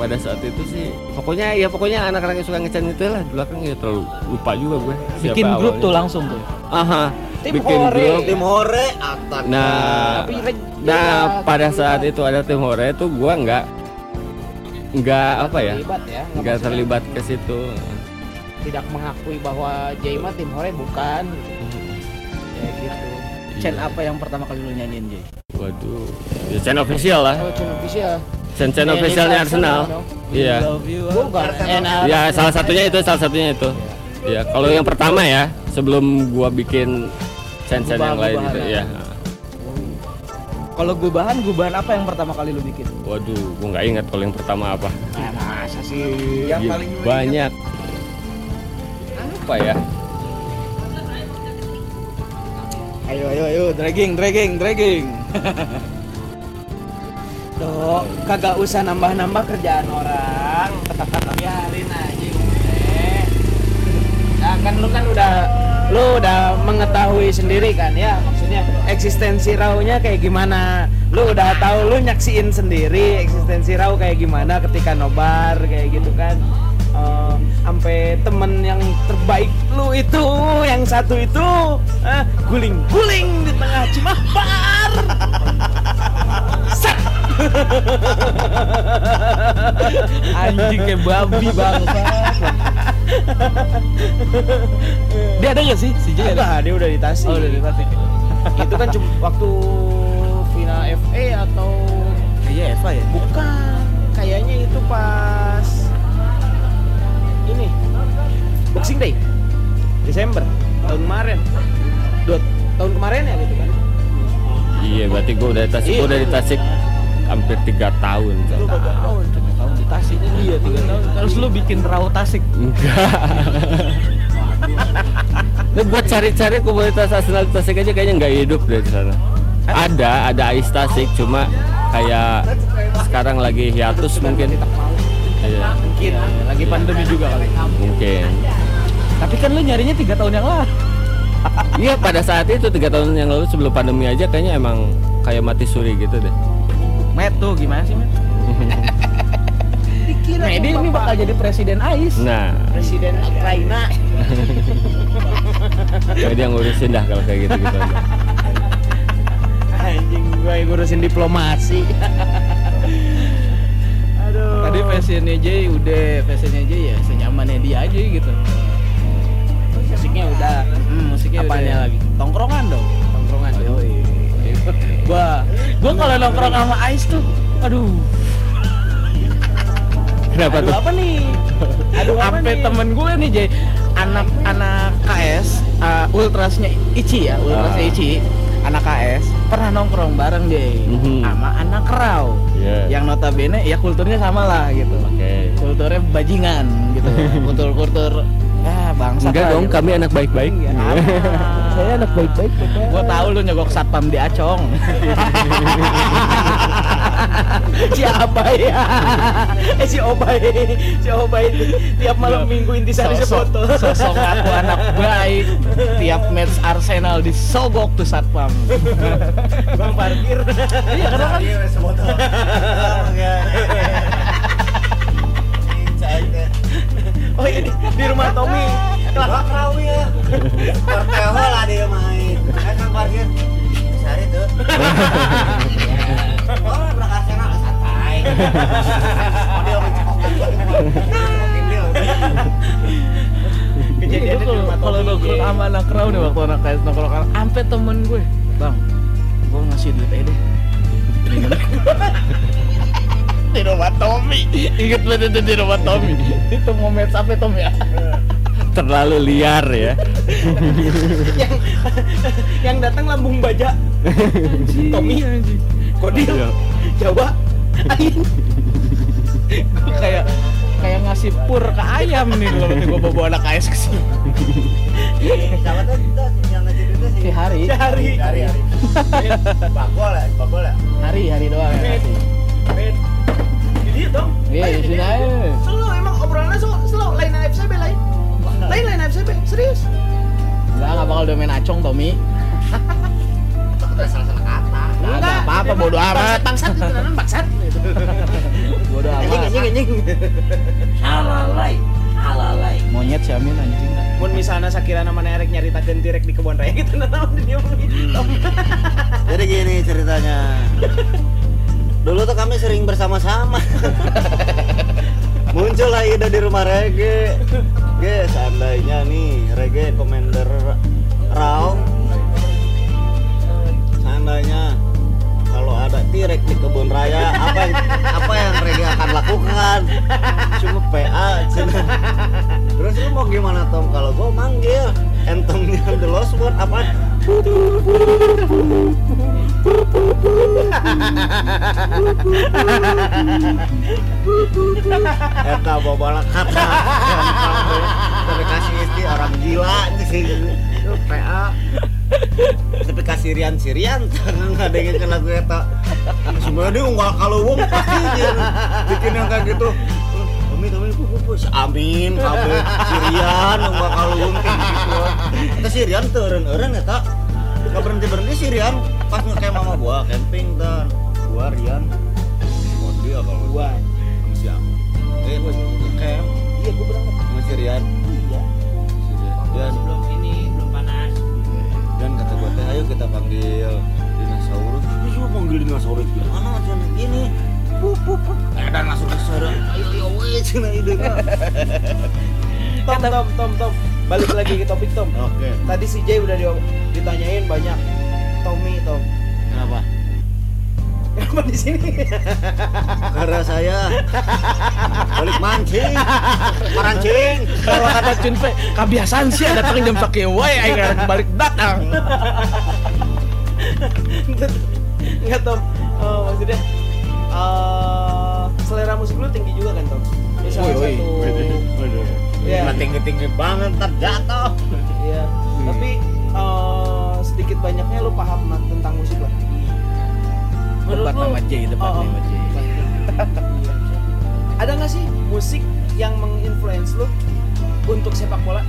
pada saat itu sih pokoknya ya pokoknya anak-anak yang suka ngecan itu lah di belakang ya terlalu lupa juga gue siapa Bikin grup awalnya. tuh langsung tuh. aha Tim bikin Hore. grup Tim Hore Atak. nah nah pada saat itu ada tim hore itu gua nggak nggak apa ya terlibat ya nggak terlibat ke situ tidak mengakui bahwa Jaima tim Hore bukan kayak gitu Chat apa yang pertama kali lu nyanyiin Jay? waduh ya channel official lah oh channel official Ini officialnya Arsenal. iya. Ya salah satunya itu salah satunya itu. Ya kalau yang pertama ya sebelum gua bikin channel yang lain itu ya Kalau gubahan, gubahan apa yang pertama kali lu bikin? waduh gua nggak ingat kalau yang pertama apa. Ah, masa sih? Yang Iya, paling lu ingat. banyak. Apa ya? Ayo, ayo, ayo, dragging, dragging, dragging. Dok, kagak usah nambah-nambah kerjaan orang. Biarin aja udah. Nah, kan lu kan udah lu udah mengetahui sendiri kan ya maksudnya eksistensi raunya kayak gimana lu udah tahu lu nyaksiin sendiri eksistensi rau kayak gimana ketika nobar kayak gitu kan Eh, sampai temen yang terbaik lu itu yang satu itu eh, guling-guling di tengah Cimahbar Sat! Anjing kayak babi bangsa. Dia ada gak sih si Jay? ada? Dia udah di Tasik. Oh, udah di Tasik. itu kan cuma waktu final FA atau Iya, Eva ya. bukan? Kayaknya itu pas ini Boxing Day Desember tahun kemarin. Dua tahun kemarin ya gitu kan? iya berarti gua udah di tasik gua udah di tasik hampir tiga tahun Lu berapa tahun? Tiga tahun di Tasik. Iya, tiga tahun. Terus lu bikin raw Tasik. enggak Nah, buat cari-cari komunitas Arsenal di Tasik aja kayaknya nggak hidup deh di sana. Ada, ada Ais Tasik, cuma kayak sekarang lagi hiatus mungkin. Iya, Mungkin Lagi pandemi juga kali. mungkin. Tapi kan lu nyarinya tiga tahun yang lalu. Iya pada saat itu tiga tahun yang lalu sebelum pandemi aja kayaknya emang kayak mati suri gitu deh. Met tuh gimana sih, Met? dikira Medi ini bakal jadi presiden AIS. Nah, presiden Ukraina. kayak dia ngurusin dah kalau kayak gitu gitu aja. Anjing gue yang ngurusin diplomasi. Aduh. Tadi fashionnya Jay udah, fashionnya Jay ya senyamannya dia aja gitu. musiknya udah Hmm, musiknya Apanya udah. lagi? Tongkrongan dong. tongkrongan. Gua, gua kalau nongkrong sama Ais tuh, aduh, Kenapa Aduh tuh? apa nih? Aduh apa sampai nih? temen gue nih Jay, anak-anak KS, uh, ultrasnya Ici ya, ultrasnya Ah. Ici, anak KS pernah nongkrong bareng Jay, Mhm. sama anak Rau, Iya. yang notabene ya kulturnya sama lah gitu, Oke. kulturnya bajingan gitu, kultur-kultur ya bangsa Enggak dong, gitu. kami anak baik-baik. Saya anak baik-baik Gua tahu lu nyogok satpam di Acong. si Abai eh si Obay si Obay tiap malam minggu intisari sefoto sosok aku anak baik. Tiap match Arsenal disogok tuh satpam. bang parkir Iya karena kan Iya, sebotol. oh iya di, di rumah Tommy Kelak kerau ya. Porteo lah dia main. Kan kan parkir. Sari tuh. Oh, berangkat sana ke santai. Oh, dia. kejadian Itu kalau kalau nongkrong sama anak nih waktu anak kayak nongkrong sampai temen gue, bang, gue ngasih duit aja deh. Di rumah Tommy, inget banget itu di rumah Tommy. Itu mau match apa Tom ya? Terlalu liar ya. yang yang datang lambung baja Tommy Kodil. Jawa Ain Gue kayak kayak ngasih pur ke ayam nih kalau gue bawa anak AS ke sini. Siapa tuh yang ngajin itu sih? Si hari, Sehari Hari hari. Bagol ya, bagol ya. hari hari doang ya. Dia dong Iya, di sini aja. Selalu emang obrolannya selalu, selalu lain FCB lain Lain lain FCB Serius Enggak, enggak bakal domain acong Tommy. Takut ada salah-salah kata. Nggak ada apa-apa, bodo amat. Bangsat, itu namanya bangsat Bodo amat. anjing anjing. Halalai, halalai. Monyet si Amin anjing. Mun misalnya sakira namanya Erek nyarita gentirek di kebun raya gitu nah naon dia Tom. Jadi gini ceritanya. Dulu tuh kami sering bersama-sama. Muncullah ide di rumah Rege. Ge, seandainya nih Rege Commander Raung. Seandainya kalau ada T-Rex di kebun raya, apa yang apa yang Rege akan lakukan? Cuma PA. cenah. Terus lu mau gimana Tom? Kalau gua manggil entemnya The Lost Word apa? Eta bobola kata. Tapi kasih istri orang gila sih PA Tapi kasih Rian Sirian Nggak ada yang kena gue eta. Sebenarnya dia unggal kalau pasti dia Bikin yang kayak gitu. Tomi, Tomi, pupu, pupu, si Amin, Kabe, Sirian, unggal kalau kayak gitu. Eta Sirian teureun-eureun eta. Gak berhenti-berhenti Sirian Pas ngecamp sama gua, camping dan Gua, Rian Oh dia kalau Gua. sama si Amin Eh, pas ngecamp Iya, gua berangkat. sama si Rian Iya. Dan Belum ini, belum panas. dan kata gue teh ayo kita panggil dinosaurus terus lu panggil dinosaurus gimana cina gini pup pup pup eh dan langsung keserang ayo ayo weh cina ide Tom, Tom, Tom, Tom. Balik lagi ke topik Tom. oke Tadi si Jay udah di- ditanyain banyak. Tommy, Tom. kenapa Kenapa di sini? karena saya balik mancing marancing Kalau kata Cunpe, kebiasaan sih ada datang jam pakai wae aing balik datang. Enggak Tom. Oh, maksudnya eh, selera musik lu tinggi juga kan Tom? Ini salah Woi, woi. satu. Iya. Cuma tinggi-tinggi banget ntar jatuh Iya. Tapi eh, sedikit banyaknya lu paham tentang musik lah. Debat nama J, debat Oh, oh. nama J. Iya. Ada nggak sih musik yang menginfluence lu untuk sepak bola?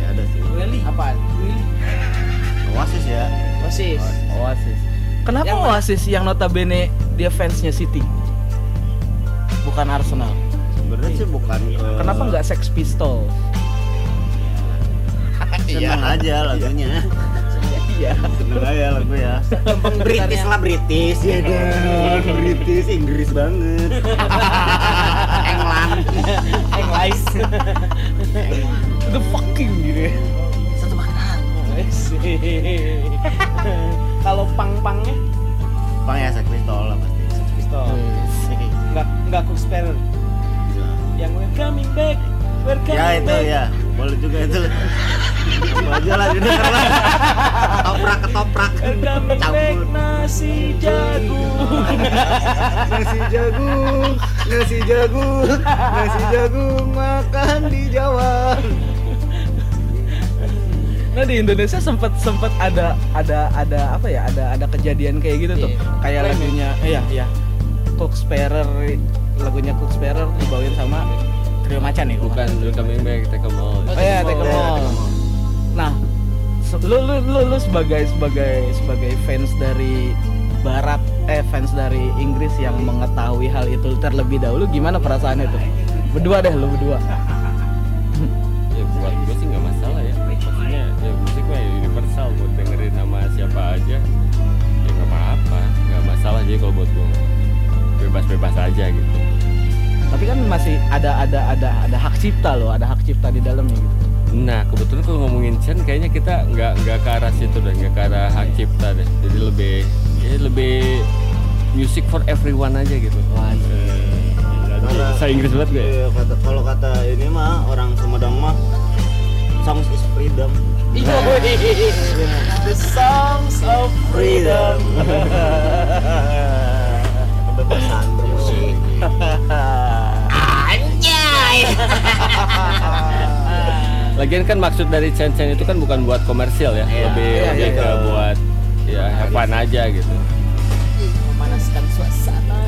ya ada sih Willy. Apaan? Willy. oasis ya Oasis. Oasis. Kenapa Yang? Oasis yang notabene dia fansnya City? Bukan Arsenal. sebenarnya sih bukan ke Kenapa nggak Sex Pistols? Seneng aja lagunya Iya. seneng aja lagu ya British lah British ya kan British Inggris banget England English. The fucking gitu. ya. satu makanan Kalau pang-pangnya bang ya Sex Pistol lah pasti Sex Pistol. Enggak enggak Cook Sparrow. Yang we're coming back. We're coming ya itu back. ya boleh juga itu. Apa aja lah didengar lah. Ketoprak. Ketoprak campur nasi jagung. nasi jagung nasi jagung nasi jagung makan di Jawa. Nah di Indonesia sempat sempat ada ada ada apa ya? Ada ada kejadian kayak gitu tuh. Iya. kayak ya? lagunya iya iya. Cook Sparrow lagunya Cook Sparrow dibawain sama Trio Macan nih bukan We're Coming Back Take a Mall. Oh iya, Take a Ya, Mall. Nah, lu, lu lu lu sebagai sebagai sebagai fans dari Barat eh fans dari Inggris yang mengetahui hal itu terlebih dahulu gimana perasaannya tuh? Berdua deh lu berdua. ya buat gue sih nggak masalah ya. Maksudnya ya musik mah ya universal buat dengerin sama siapa aja. Ya nggak apa-apa. Nggak masalah jadi kalau buat gue bebas-bebas aja gitu Tapi kan masih ada ada ada ada hak cipta loh, ada hak cipta di dalamnya gitu. nah kebetulan kalau ngomongin Chen kayaknya kita nggak nggak ke arah situ deh nggak ke arah hak cipta deh. Jadi lebih ya lebih music for everyone aja gitu. Karena- saya Inggris banget gue. Iya, kata kalau kata ini mah orang Sumedang mah songs is freedom. Iya, The songs of freedom. kebebasan bermusik Lagian kan maksud dari Chen Chen itu kan bukan buat komersial ya, Iya, lebih iya, lebih iya. ke buat ya have fun aja gitu. Memanaskan suasana.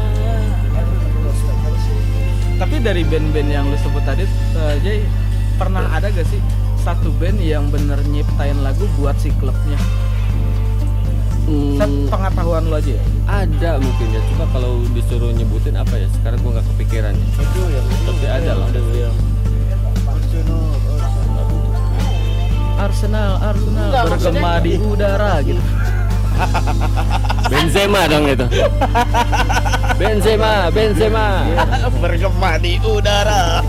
Tapi dari band-band yang lu sebut tadi, eh, Jay, pernah ada gak sih satu band yang bener nyiptain lagu buat si klubnya? Hmm, Sepengetahuan lo aja ya? Ada mungkin ya cuma kalau disuruh nyebutin apa ya sekarang gua nggak kepikiran Itu yang tapi ada lah yang Arsenal, Arsenal, Arsenal Enggak, bergema di udara gitu. Benzema dong itu Benzema Benzema bergema di udara.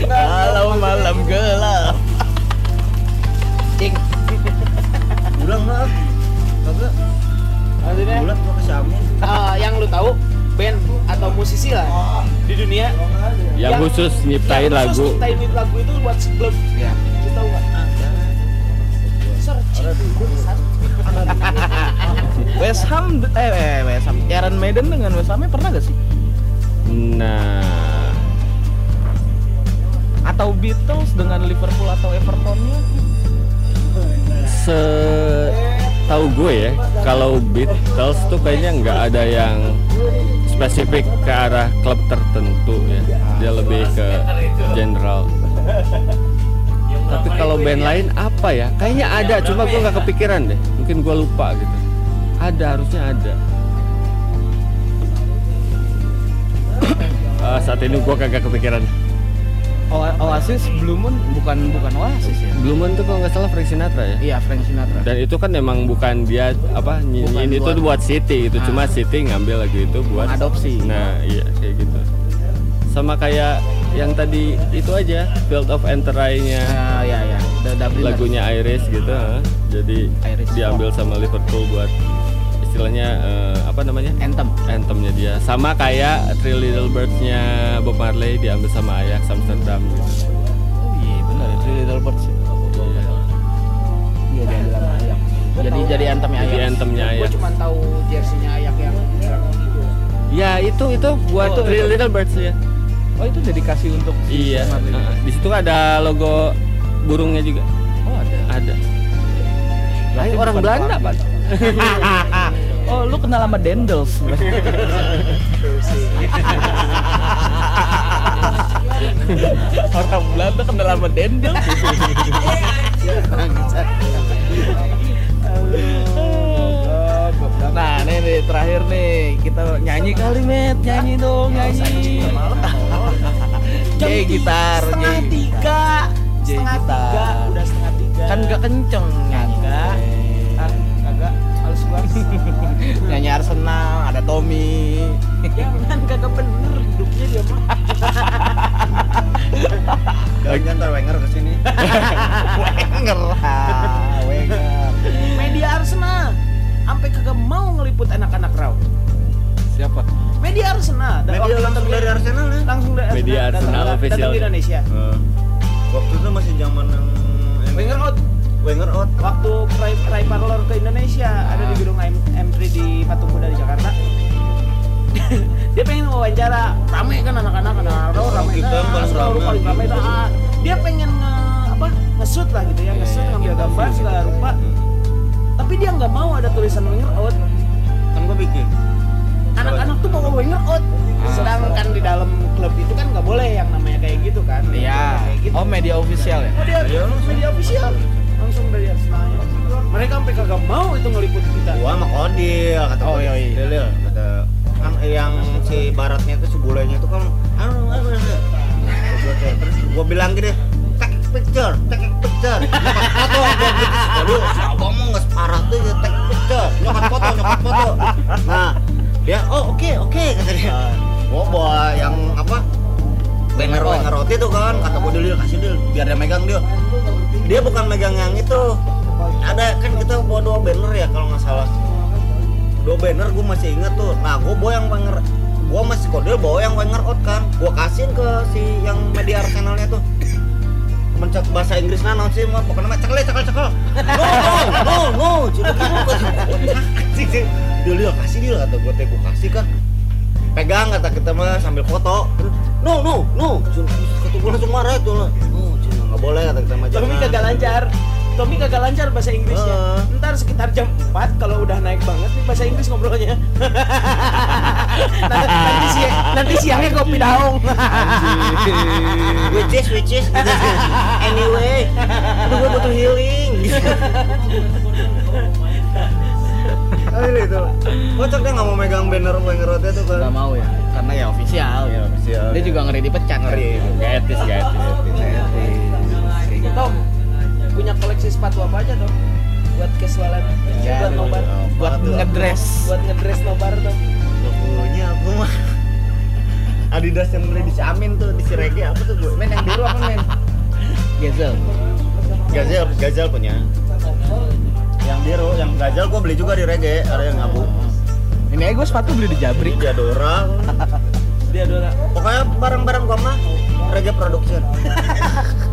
Kalau malam gelap. Cing. Ulang lah. Kagak. Maksudnya Bulat ke Samin. eh, yang lu tahu band atau musisi lah di dunia yang khusus nyiptain yang khusus lagu nyiptain lagu itu buat klub. Ya. Lu tahu nggak? Searching. West Ham eh, eh West Ham Iron Maiden dengan West Hamnya pernah gak sih? nah Atau Beatles dengan Liverpool atau Evertonnya? se tahu gue ya kalau Beatles tuh kayaknya nggak ada yang spesifik ke arah klub tertentu ya. Dia lebih ke general. Tapi kalau band lain apa ya? Kayaknya ada cuma gue nggak kepikiran deh. Mungkin gue lupa gitu. Ada harusnya ada. Eh, saat ini gue kagak kepikiran O- Oasis Blue Moon bukan bukan Oasis ya? Blue Moon tuh kalau nggak salah Frank Sinatra ya Iya Frank Sinatra. dan itu kan memang bukan dia apa nyanyiin itu buat- City itu Ah. cuma City ngambil lagu itu buat Mengadopsi. nah iya kayak gitu sama kayak yang tadi itu aja Field of Entry-nya Ah, ya ya. The lagunya Iris gitu ha. jadi Iris. diambil sama Liverpool buat istilahnya eh, apa namanya Anthem. anthemnya dia sama kayak Three Little Birds-nya Bob Marley diambil sama Ajax Amsterdam gitu Oh iya benar ya Three Little Birds. ya. Iya diambil sama Ayak. Jadi jadi anthemnya jadi Ayak. anthemnya Gue Ajax cuma tahu jersey-nya Ayak yang merah hijau. ya itu itu buat Oh, Three itu. Little Birds ya Oh itu dedikasi untuk si Iya. Heeh. Di situ ada logo burungnya juga. Oh ada. Ada. Berarti orang Belanda. Pak. oh lu kenal sama Dendels. orang Belanda kenal sama Dendels. Nah, nih, nih terakhir nih kita nyanyi kali met, nyanyi dong, nyanyi. J gitar, J setengah tiga J setengah gitar. tiga udah setengah tiga Kan gak kenceng nyanyi. Kagak. Nyanyi Arsenal, ada Tommy. jangan kagak bener hidupnya dia mah Jangan ntar Wenger ke sini. Wenger, Wenger. media Arsenal sampai kagak mau ngeliput anak-anak raw Siapa? media Arsenal Dan Media langsung datang dari Arsenal ya. langsung dari Media datang- Arsenal datang- official. datang ke Indonesia Eh, waktu itu masih zaman yang. Wenger out Wenger out. waktu Cry, Cry Parlor ke Indonesia ada di gedung M- M3 di Patung Kuda di Jakarta dia pengen wawancara rame kan anak-anak anak-anak raw rame Kita nah, rame. paling rame nah, ah. dia pengen nge, apa ngesut lah gitu ya ngesut ngambil gambar segala rupa tapi dia nggak mau ada tulisan Wenger out Kan gua bikin. anak-anak tuh bawa Wenger out sedangkan di dalam klub itu kan nggak boleh yang namanya kayak gitu kan Iya. kayak gitu Oh, media official ya? media, media official langsung dari Arsenalnya mereka sampai kagak mau itu ngeliput kita Gua sama Kodil kata Oh, iya, iya. Lil, kata kan yang si baratnya itu si bulenya itu kan anu anu terus gua bilang gini take picture, take picture, foto gua gitu. Aduh, si abang mah nggak separah tuh ya, take picture, nyokat foto, nyokat foto. Nah, dia oh oke oke kata dia. Gua bawa yang apa? Banner banner roti tuh kan, kata gua dulu kasih dulu biar dia megang dia. Dia bukan megang yang itu. Ada kan kita bawa dua banner ya kalau nggak salah. Dua banner gue masih inget tuh. Nah gue bawa yang Wenger gue masih kodil bawa yang Wenger out kan. Gue kasihin ke si yang media Arsenalnya tuh. Mencak bahasa Inggris nah sih mah pokoknya mah cekel cekel cekel no no no no. Cuma gitu dia lihat kasih dia kata gue teh kasih kan pegang kata kita mah sambil foto. No no no. Cuma kata gue langsung marah cuma nggak boleh kata kita mah Tommy kagak lancar. Tommy kagak lancar bahasa Inggrisnya. Eh. ntar sekitar jam 4 kalau udah naik banget nih bahasa Inggris ngobrolnya. Nanti, nanti, siang, nanti siangnya kopi daung. Which is which is anyway aduh gue butuh healing. Kocak dia nggak mau megang banner road itu kan. nggak mau ya karena ya official. Iya, official. dia juga ngeri dipecat kan Ngeri. Gak etis, gak etis. Tom punya koleksi sepatu apa aja dong buat casualan Ya, buat nobar buat Apa tuh? ngedress buat ngedress nobar dong Gak punya aku mah. Adidas yang beli di Ciamin tuh di Sirege apa tuh gue? men yang biru apa men Gezel Gazel, Gazel punya. Yang biru, yang Gazel gue beli juga di Rege, ada yang ngabu. ini aja gue sepatu beli di Jabrik Di Diadora. dia dora Pokoknya barang-barang gua mah Rege Production.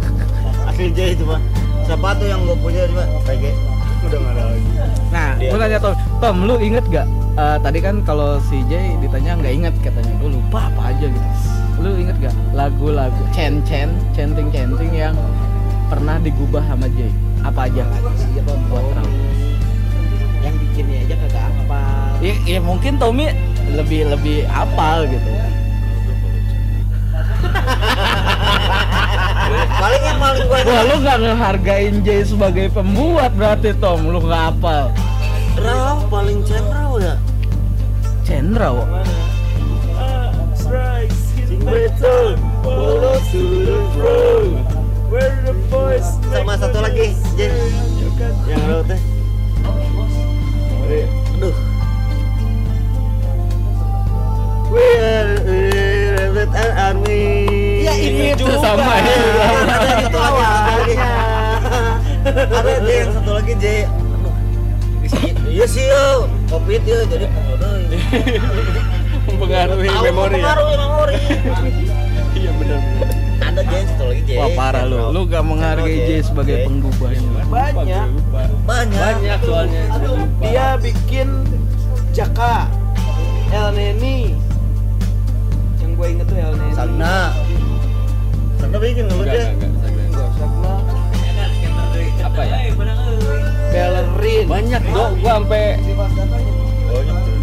J itu mah. Siapa tuh yang gue punya cuma Rege. Udah nggak ada lagi. Nah, Dia. gue tanya Tom, Tom, lu inget gak? Eh, tadi kan kalau si Jay ditanya nggak inget katanya, gue lupa apa aja gitu. Lu inget gak lagu-lagu cen cen centing centing yang pernah digubah sama Jay? Apa aja? sih Tom Buat tahu. yang bikinnya aja kagak apa Ya, ya mungkin Tommy lebih lebih apal gitu. paling yang paling gue wah lu gak ngehargain Jay sebagai pembuat berarti Tom. Lu gak apal Raw paling Cendra ya? Cendra wah Sama satu lagi, Jay Yang lo teh. Aduh. We are the Red Army. Ya, itu juga. sama ya. Ada itu lagi. Ada yang satu lagi J. Iya sih yo, covid ya jadi pengodo. Mempengaruhi Tahu memori ya. Mempengaruhi memori. Iya benar. Ada J satu lagi J. Wah parah lu, lu gak menghargai Jay sebagai J. penggubahnya. banyak Banyak. Banyak soalnya. dia bikin Jaka El Neni yang gue inget tuh El Neni Sagna. Sagna Apa ya? Bellerin Banyak dong, gua sampai Banyak.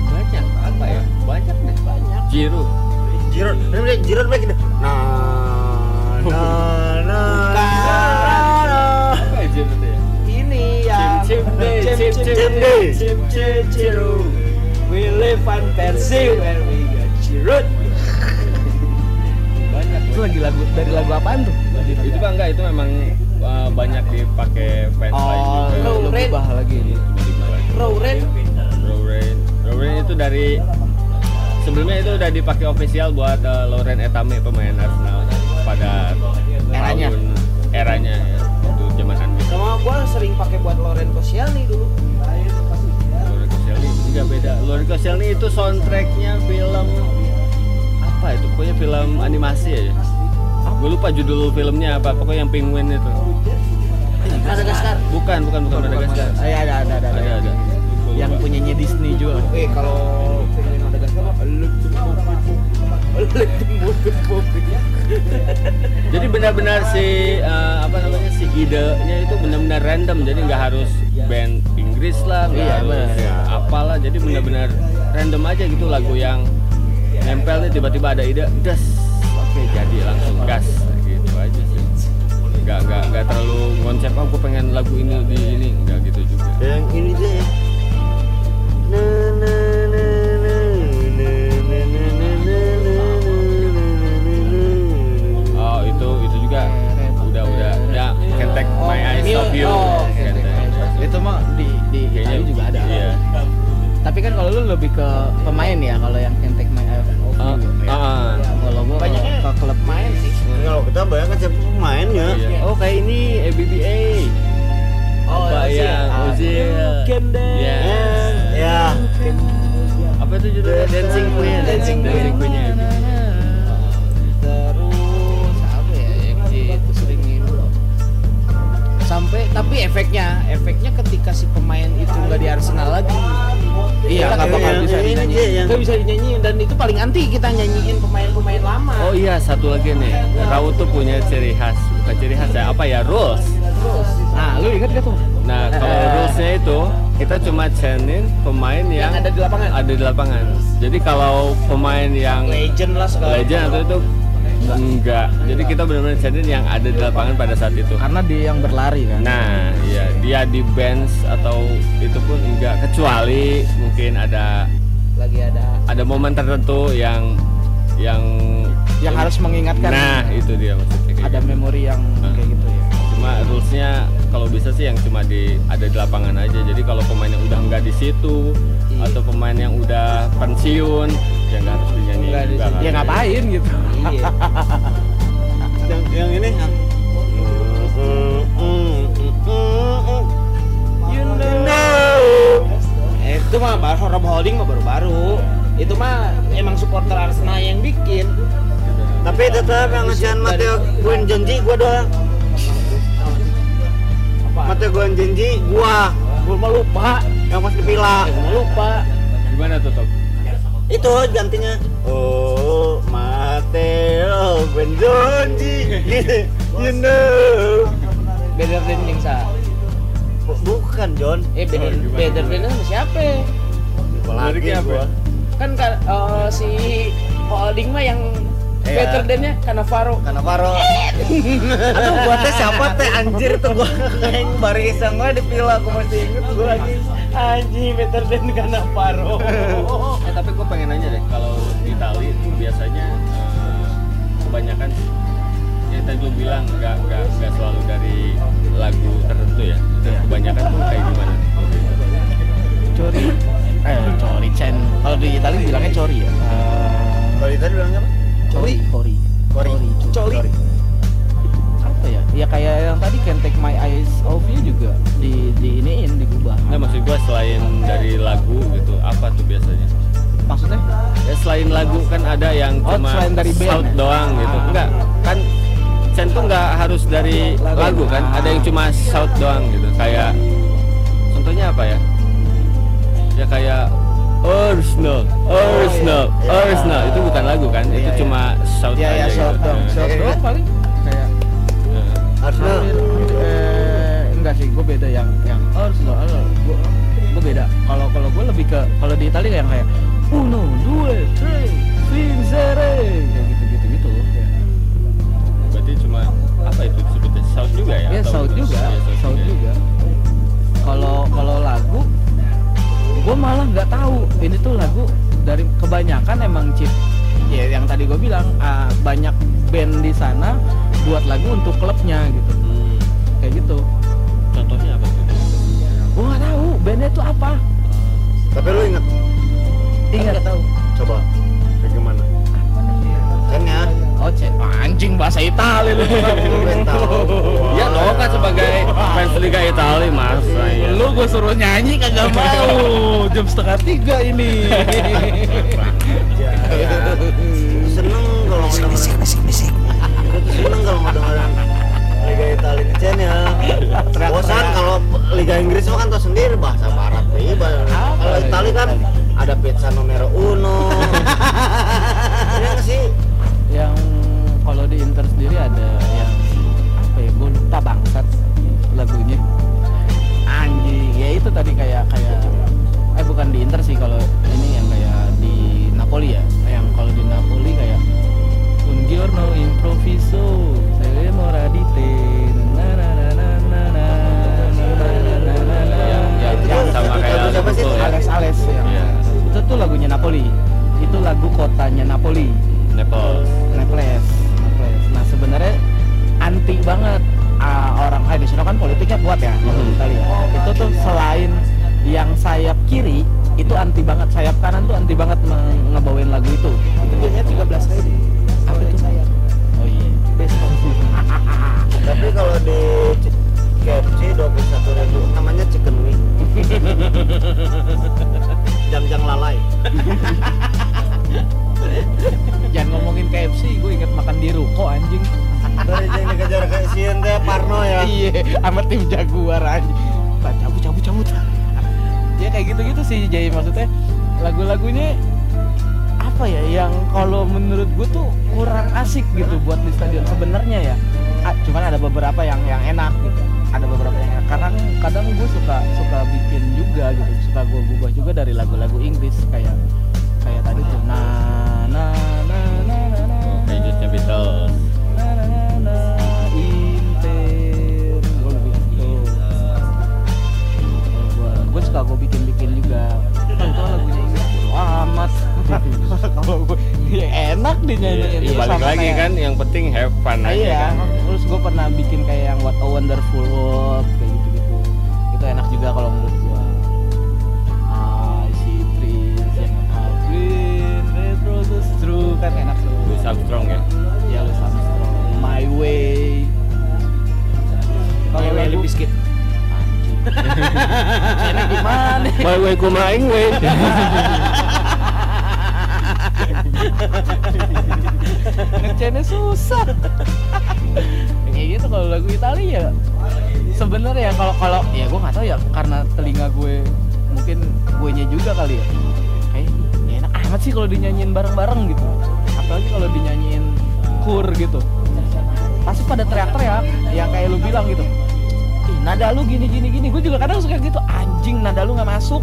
banyak. Apa ya? Banyak deh. banyak Jiru. Jiron, ini Jiron bikin. Nah, nah, nah, Bukan. Apa ya Jiru ya? ini yang Cim Cim Cim Cim Cim. Cim Cim Ciru We live fantasy where we got Cirut Banyak. Itu lagi lagu dari lagu apaan tuh? Itu bang enggak, itu memang uh, banyak dipakai fans lain Oh, juga. lu, lu Red. ubah lagi. Rowren Lauren, Lauren itu dari sebelumnya itu udah dipakai official buat uh, Lauren Etame pemain Arsenal pada Eranya. tahun eranya ya, itu zaman Anmis. sama gue sering pakai buat Loren Koscielny dulu Lauren Koscielny juga beda. Lauren Koscielny itu soundtracknya film apa itu? Pokoknya film animasi ya. Gue lupa judul filmnya apa. Pokoknya yang penguin itu. Madagaskar Bukan, bukan, bukan Madagaskar. Ah, iya, ada, ada, ada, ada. Ada, ada. Yang punyanya Disney juga. eh kalau penguin Madagaskar Jadi benar-benar si eh, apa namanya si idenya itu benar-benar random. Jadi nggak harus band Inggris lah, nggak Iya, harus benar. apalah. Jadi benar-benar random aja gitu lagu yang nempel nih tiba-tiba ada ide, das, oke jadi langsung gas gitu aja sih. Nggak nggak nggak terlalu konsep aku pengen lagu ini di ini nggak gitu juga. Yang ini J. Na, na, na, na, na, na, na, na, na, na, na, na. Oh itu itu juga udah udah ya can take my eyes off you. Oh, Itu mah di di Kayaknya juga ada. Iya. Tapi kan kalau lu lebih ke pemain ya kalau yang can take Ah, ya. ah. Kalau gua Banyaknya ke klub main sih Kalau kita bayangkan siapa pemainnya. Iya. Oh kayak ini ABBA. Oh, apa Ozil. ya Ozil. Yes. Ya. Apa itu judulnya Dancing Queen? Dancing Queen. Dancing Queen ya. terus apa ya yang sering sampai tapi efeknya efeknya ketika si pemain itu nggak di Arsenal lagi Iya, nggak bakal bisa dinyanyiin. nggak bisa dinyanyiin dan itu paling anti kita nyanyiin pemain-pemain lama Oh iya satu lagi nih. Raut tuh punya ciri khas. Bukan ciri khas ya. Apa ya rules. Nah, lu inget gak tuh? Nah kalau rulesnya itu kita cuma chainin pemain yang, yang ada di lapangan ada di lapangan. Jadi kalau pemain yang legend lah segala legend atau itu enggak. Jadi kita benar-benar chainin yang ada di lapangan pada saat itu. Karena dia yang berlari kan. Nah, ya dia di bench atau itu pun enggak kecuali mungkin ada lagi ada ada momen tertentu yang yang yang harus mengingatkan nah itu dia maksudnya kayak ada gitu. memori yang Nah. kayak gitu ya cuma rulesnya kalau bisa sih yang cuma di ada di lapangan aja jadi kalau pemain yang udah nggak di situ Iya. atau pemain yang udah pensiun ya nggak harus dinyanyiin Nggak juga di- kan. ya ngapain gitu iya. Yang yang ini? Yang you know. itu mah baru Rob Holding mah baru-baru. Itu mah emang supporter Arsenal yang bikin. Tapi tetap yang ngasihan Mateo Gwen janji gua doang. Mateo Gwen janji gua. Gue mah lupa. Yang pas dipila gue mah lupa. Gimana tuh Top? itu gantinya. Oh You know better than yang sa bukan John. Eh better, Oh, better than sama siapa? Lagi gua. Kan ka- eh, si Holding mah yang Iya. better than-nya Cannavaro. Karena Faro aduh gua teh siapa teh? Anjir tuh gua yang barisan gua dipila aku masih inget gua lagi. Anjing better than Cannavaro. Eh, tapi gue pengen nanya deh kalau di Itali itu biasanya kebanyakan yang tadi lu bilang nggak nggak nggak selalu dari lagu tertentu ya? Dan Iya. kebanyakan tuh kayak gimana? Cori. Eh cori cen kalau di Italia bilangnya cori ya? Eh, kalau di tadi bilangnya apa? Cori? Cori? Cori. cori. Apa ya? Ya kayak yang tadi can take my eyes off you juga di di iniin digubah Nggak maksud gue selain dari lagu gitu apa tuh biasanya maksudnya ya selain lagu kan ada yang Oh, cuma selain dari band shout ya? doang gitu Ah. enggak kan Chen tuh nggak harus dari Lagu. lagu kan ada yang cuma shout doang gitu kayak contohnya apa ya ya kayak Arsenal, Arsenal, iya. Arsenal itu bukan lagu kan, itu Iya, iya. cuma shout ya aja ya shout gitu. dong Nah, shout Kayak doang gitu. paling kayak nah. Arsenal eh enggak sih gue beda yang yang Arsenal gue gue beda kalau kalau gue lebih ke kalau di Italia yang kayak uno tre vincere kayak gitu gitu. Gitu ya Berarti cuma apa itu disebutnya? Shout juga ya? ya Atau shout bukan? juga. shout ya. juga. Kalau kalau lagu gue malah nggak tahu. Ini tuh lagu dari kebanyakan emang chip ya yang tadi gue bilang ah, banyak band di sana buat lagu untuk klubnya gitu. Hmm, kayak gitu. Contohnya apa tuh? gue nggak tahu bandnya tuh apa. Tapi lu inget bahasa Italia lu. Ya dong kan sebagai fans Liga Italia mas. ya. lu gue suruh nyanyi kagak mau. Jam setengah tiga ini. Seneng kalau mau dengerin. Gue tuh seneng kalau mau dengerin Liga Italia Cen ya. Bosan kalau Liga Inggris mah kan tau sendiri bahasa barat iya bahasa- Apa kalau Italia kan ada pizza numero uno. Iya nggak sih? Yang kalau di Inter sendiri ada yang apa ya gue bangsat lagunya anjing ya itu tadi kayak kayak eh bukan di Inter sih kalau ini yang kayak di Napoli ya yang kalau di Napoli kayak un giorno improviso saremo radite na na na na yang sama sih Ales Ales itu tuh lagunya Napoli itu lagu kotanya Napoli Naples Naples sebenarnya anti banget ah, orang di sana kan politiknya kuat ya kalau Mhm. kita lihat. Itu tuh selain yang sayap kiri itu anti banget sayap kanan tuh anti banget ngebawain lagu itu. itu biasanya 13 ribu Apa itu? sayap Oh iya. tapi kalau di KFC 21 ribu namanya chicken wing jam-jam lalai Jangan ngomongin KFC, gue inget makan di ruko anjing. dari yang dikejar ke sieun teh Parno ya Iya, sama tim Jaguar anjing. Cabut cabut cabut. ya kayak gitu-gitu sih jadi maksudnya lagu-lagunya apa ya yang kalau menurut gue tuh kurang asik gitu buat di stadion sebenarnya ya. Ah, cuman ada beberapa yang yang enak gitu. Ada beberapa yang enak. Kadang kadang gue suka suka bikin juga gitu. Suka gue ubah juga dari lagu-lagu Inggris kayak kayak tadi tuh na Beatles gue suka gue bikin bikin juga kan itu lagunya Inggris amat kalau gue ya enak dinyanyiin. nyanyiin iya, iya, ya, balik lagi kan yang penting have fun aja iya. kan. terus gue pernah bikin kayak yang What a Wonderful World kayak gitu gitu itu enak juga kalau menurut gue ah, ah, kan Armstrong ya. Louis Armstrong, My Way. Kalau Kalau lagu biskuit. enak gimana? My way ku maing way. ngecene susah. Kayak gitu kalau lagu Italia ya sebenarnya kalau kalau ya gue nggak tahu ya karena telinga gue mungkin gue nya juga kali ya. Kayak ya enak amat sih kalau dinyanyiin bareng-bareng gitu. Apalagi kalau dinyanyiin kur gitu pasti pada teriak-teriak yang kayak lu bilang gitu. Ih, nada lu gini gini gini gue juga kadang suka gitu anjing nada lu nggak masuk.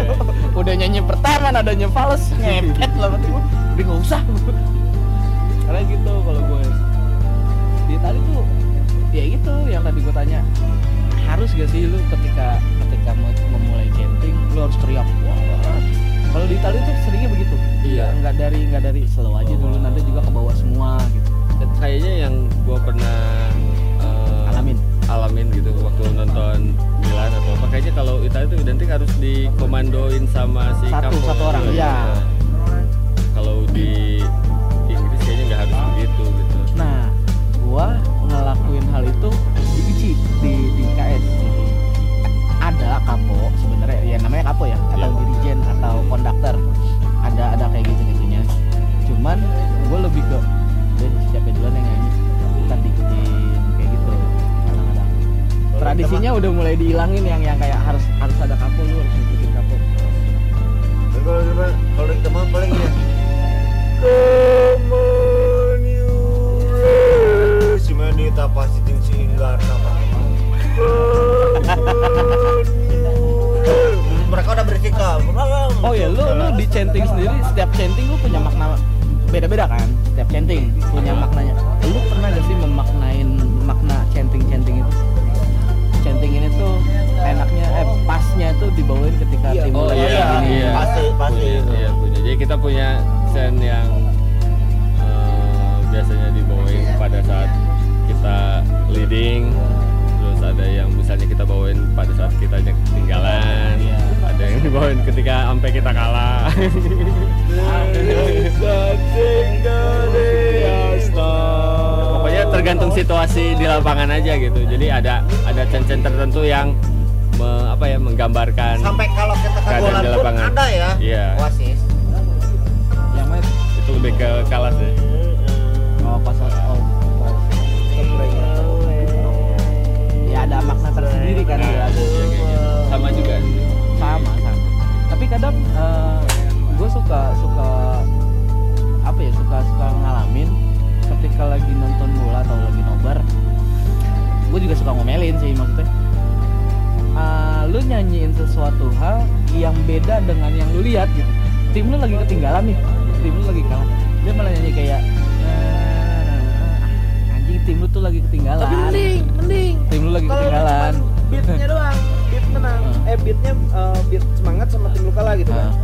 Udah nyanyi pertama nadanya fals ngepet lah berarti gua, udah nggak usah. Karena gitu kalau gue di Itali tuh ya itu yang tadi gue tanya. Harus gak sih lu ketika ketika mau memulai chanting lu harus teriak? Wah. Kalau di Itali tuh seringnya begitu. Iya. nggak dari nggak dari slow aja dulu nanti juga ke bawah semua gitu kayaknya yang gua pernah eh, alamin alamin gitu waktu nonton Milan atau apa kayaknya kalau Italia itu identik harus dikomandoin sama si Satu- Capo. satu orang, iya. kalau di Inggris kayaknya nggak harus begitu gitu nah gua ngelakuin hal itu di ICI di di KS ada kapo sebenarnya ya namanya kapo ya atau Iya. dirijen atau konduktor ada ada kayak gitu gitunya cuman gue lebih ke deh siapa duluan yang nyanyi ntar diikutin kayak gitu. Kadang-kadang. Tradisinya udah mulai dihilangin yang yang kayak harus harus ada kapo lu harus ngikutin Tapi kalau di mana- kalau di teman paling ya Come on you race. Si Menita pasti ting singgar apa mereka udah bersikap. Oh ya, lu lu di chanting sendiri setiap chanting lu punya makna beda-beda kan? Setiap chanting punya maknanya. Lu pernah gak sih memaknain makna chanting-chanting itu? Chanting ini tuh enaknya eh pasnya tuh dibawain ketika Iya. tim oh lagi iya gini. iya Pasti, pasti. punya, iya punya jadi kita punya sen yang eh, biasanya dibawain pada saat kita leading terus ada yang misalnya kita bawain pada saat kita ketinggalan Iya. ada yang dibawain ketika sampai kita kalah tergantung situasi di lapangan aja gitu jadi ada ada cen-cen tertentu yang me- apa ya menggambarkan sampai kalau kita Keadaan kegolan di pun lapangan. ada ya Iya. wasis Yang mana? itu lebih ke kalah sih Oh, pas oh, ya ada makna tersendiri kan kayak gitu. sama juga sama sama tapi kadang gue suka suka apa ya suka suka ngalamin ketika lagi nonton bola atau lagi nobar gue juga suka ngomelin sih maksudnya Eh, lu nyanyiin sesuatu hal yang beda dengan yang lu lihat gitu tim lu lagi ketinggalan nih tim lu lagi kalah dia malah nyanyi kayak "Eh, anjing tim lu tuh lagi ketinggalan Tapi mending, mending. tim lu lagi Kalau ketinggalan beatnya doang, beat menang. Hmm. Eh beatnya eh, beat semangat sama tim lu kalah gitu kan. Ah.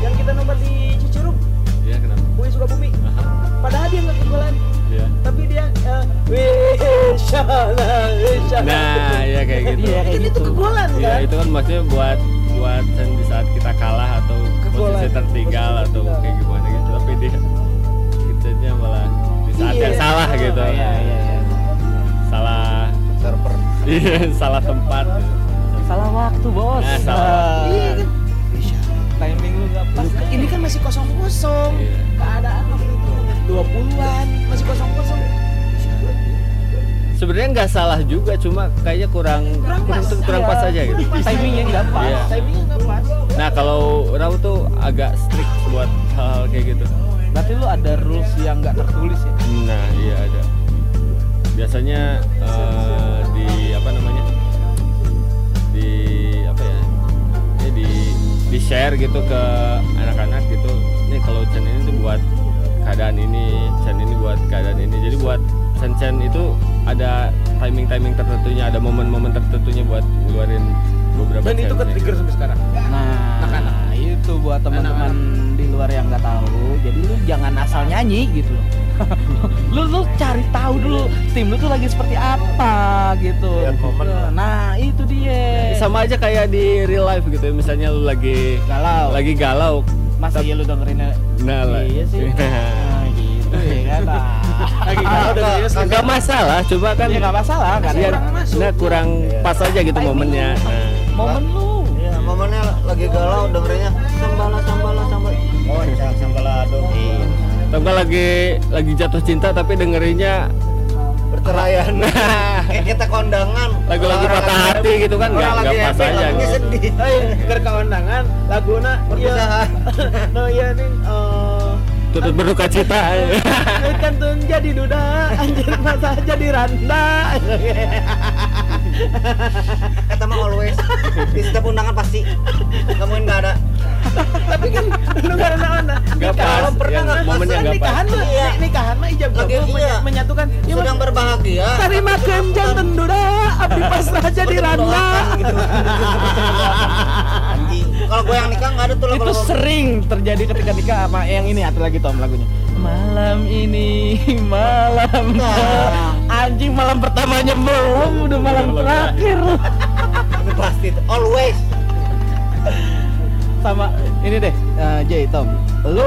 Yang kita nomor di Cicurug, Iya kenapa? Bui Sukabumi. Aha, Padahal dia nggak iya. tapi dia Wishala. Nah, iya kayak gitu. Iya, kayak Ini gitu. tuh kegolan Iya, kan? itu kan maksudnya buat buat dan di saat kita kalah atau Kegolan. posisi tertinggal Posisi atau tertinggal. kayak gimana gitu. Tapi dia kitanya malah di saat Iya. yang salah gitu. iya iya iya Salah server iya, salah tempat. gitu. salah waktu bos Nah, salah. Ah. Iya kan? timing lu nggak pas Lu- Ini kan masih kosong-kosong. Iya. Keadaan itu 20-an, masih kosong-kosong. Sebenarnya nggak salah juga, cuma kayaknya kurang Kurang kurang, pas. kurang Iya. pas aja gitu. timingnya nggak pas Iya. Timingnya nggak pas. Nah kalau Rau tuh agak strict buat hal-hal kayak gitu. berarti lu ada rules yang nggak tertulis ya Nah iya ada. Biasanya eh, di apa namanya di apa ya? Ya di di share gitu ke anak-anak gitu. Nih kalau Chen ini tuh buat keadaan ini, Chen ini buat keadaan ini. Jadi buat Chen Chen itu ada timing-timing tertentunya, ada momen-momen tertentunya buat ngeluarin beberapa Dan itu ke trigger sampai sekarang. Nah, Anak-anak. itu buat teman-teman di luar yang nggak tahu. Jadi lu jangan asal nyanyi gitu loh. lu lu cari tahu dulu tim lu tuh lagi seperti apa gitu. Momen lah. Nah, itu dia. sama aja kayak di real life gitu ya. misalnya lu lagi galau. lagi galau Masa iya lu dengerinnya nah lah Iya sih. Nah, gitu ya kan. Nah. Lagi galau dan dia nggak nggak masalah cuma kan Ya nggak masalah kan. Iya, kurang masuk. nah kurang pas aja gitu momennya nah. Momen lu. Iya, momennya lagi galau dengerinnya sambala sambala sambal. Oh, cak sambalado. Iya. Atau nggak lagi lagi jatuh cinta tapi dengerinnya Perceraian. Kayak kita kondangan. lagu-lagu patah hati gitu kan nggak nggak lagi pas happy, aja lagunya gitu. sedih. Eh, ke keundangan laguna iya. Perpisahan. No iya nih Turut berduka cita kan tuh jadi duda anjir masa jadi randa Kata mah always di setiap undangan pasti kamu nggak ada. tapi kan lu gak ada mana Nggak pas, pernah nggak nggak pas. nikahan mah Iya. nikahan mah ijab kabul iya. menyatukan ya Sedang berbahagia. terima kenjang dan duda abdi pasrah jadi randa gitu. Kalau gue yang nikah nggak ada tuh itu lagu-lagu. sering terjadi ketika nikah sama yang ini atau lagi tom lagunya. Malam ini malam. Nah. anjing malam pertamanya belum udah malam terakhir. Itu pasti always. sama ini deh eh, Jay Tom. Lu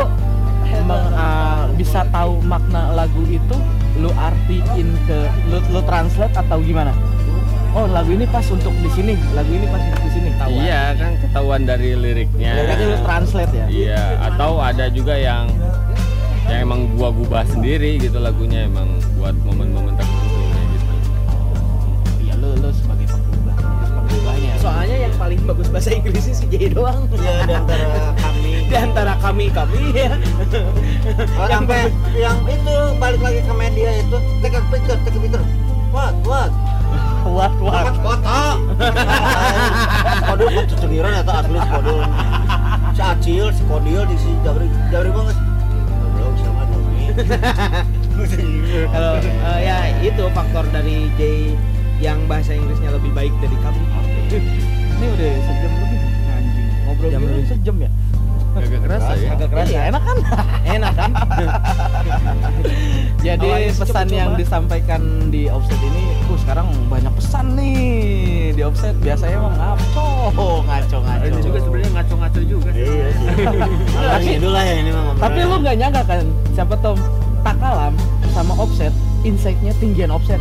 meng- ah, bisa tahu makna lagu itu? Lu artiin ke lu, lu translate atau gimana oh lagu ini pas untuk di sini. Lagu ini pas untuk di sini. Tahu iya kan ketahuan dari liriknya. Jadi lu translate ya? Iya atau ada juga yang yang emang gua gubah sendiri gitu lagunya emang buat momen-momen tertentu kayak gitu. Iya lu lu sebagai penggubah penggubahnya soalnya yang paling bagus bahasa Inggrisnya si Jay doang. Ya di antara kami. di antara kami kami ya. Oh, yang sampai yang itu balik lagi ke media itu picture, take a picture. What, what? What What foto? Kodul kok cecegiran atau asli kodul. Si Acil, si Kodil di si Jabri, Jabri banget. Goblok sama Tommy. kalau eh, ya itu faktor dari Jay yang bahasa Inggrisnya lebih baik dari kami ini udah sejam lebih anjing ngobrol Jam sejam ya agak kerasa ya agak keras Iya, ya enak kan enak kan Jadi Awalnya pesan coba-coba. yang disampaikan di offset ini, uh sekarang banyak pesan nih di offset. Biasanya emang ngaco, ngaco, ngaco. ini juga sebenarnya ngaco-ngaco juga sih Iya sih. Itu lah ya ini mah ngomongnya. Tapi lu nggak nyangka kan, siapa Tom Takalam sama offset, insight-nya tinggian offset.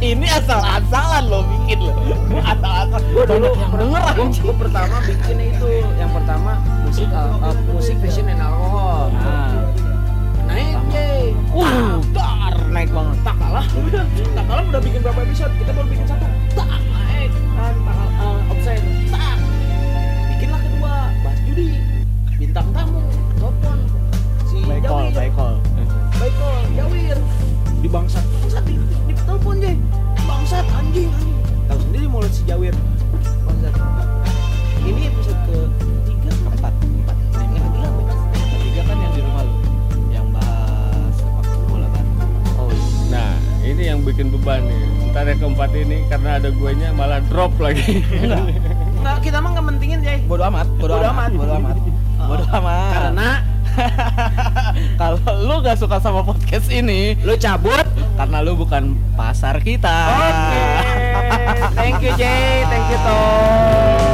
Ini asal-asalan lo bikin lo, asal-asalan. gue dulu yang denger gue pertama bikin itu yang pertama musik al- uh, musik fashion dan alkohol Nah, naik Jay. Uh, dar naik banget. tak kalah. Tak kalah udah bikin berapa episode? Kita baru bikin satu. Tak naik. Kan tak uh, offset tak. Bikinlah kedua bahas judi. Bintang tamu telepon si Baik call, Jawir. baik call. baik call Jawir. Di bangsat. Bangsat di telepon Jay bangsat anjing anjing tahu sendiri mulut si Jawir bangsat ini episode ke tiga Empat, empat. yang ketiga ya? Ketiga kan yang di rumah lu, yang bahas sepak bola Bandung. oh iya. nah ini yang bikin beban nih ntar yang keempat ini karena ada guenya malah drop lagi Enggak. Nggak, kita mah nggak mentingin Jay Bodo amat, bodo, Bodo amat, amat. bodo amat. Bodo amat. karena kalau lu gak suka sama podcast ini, lu cabut karena lu bukan pasar kita. Oke. Thank you Jay, thank you Tom.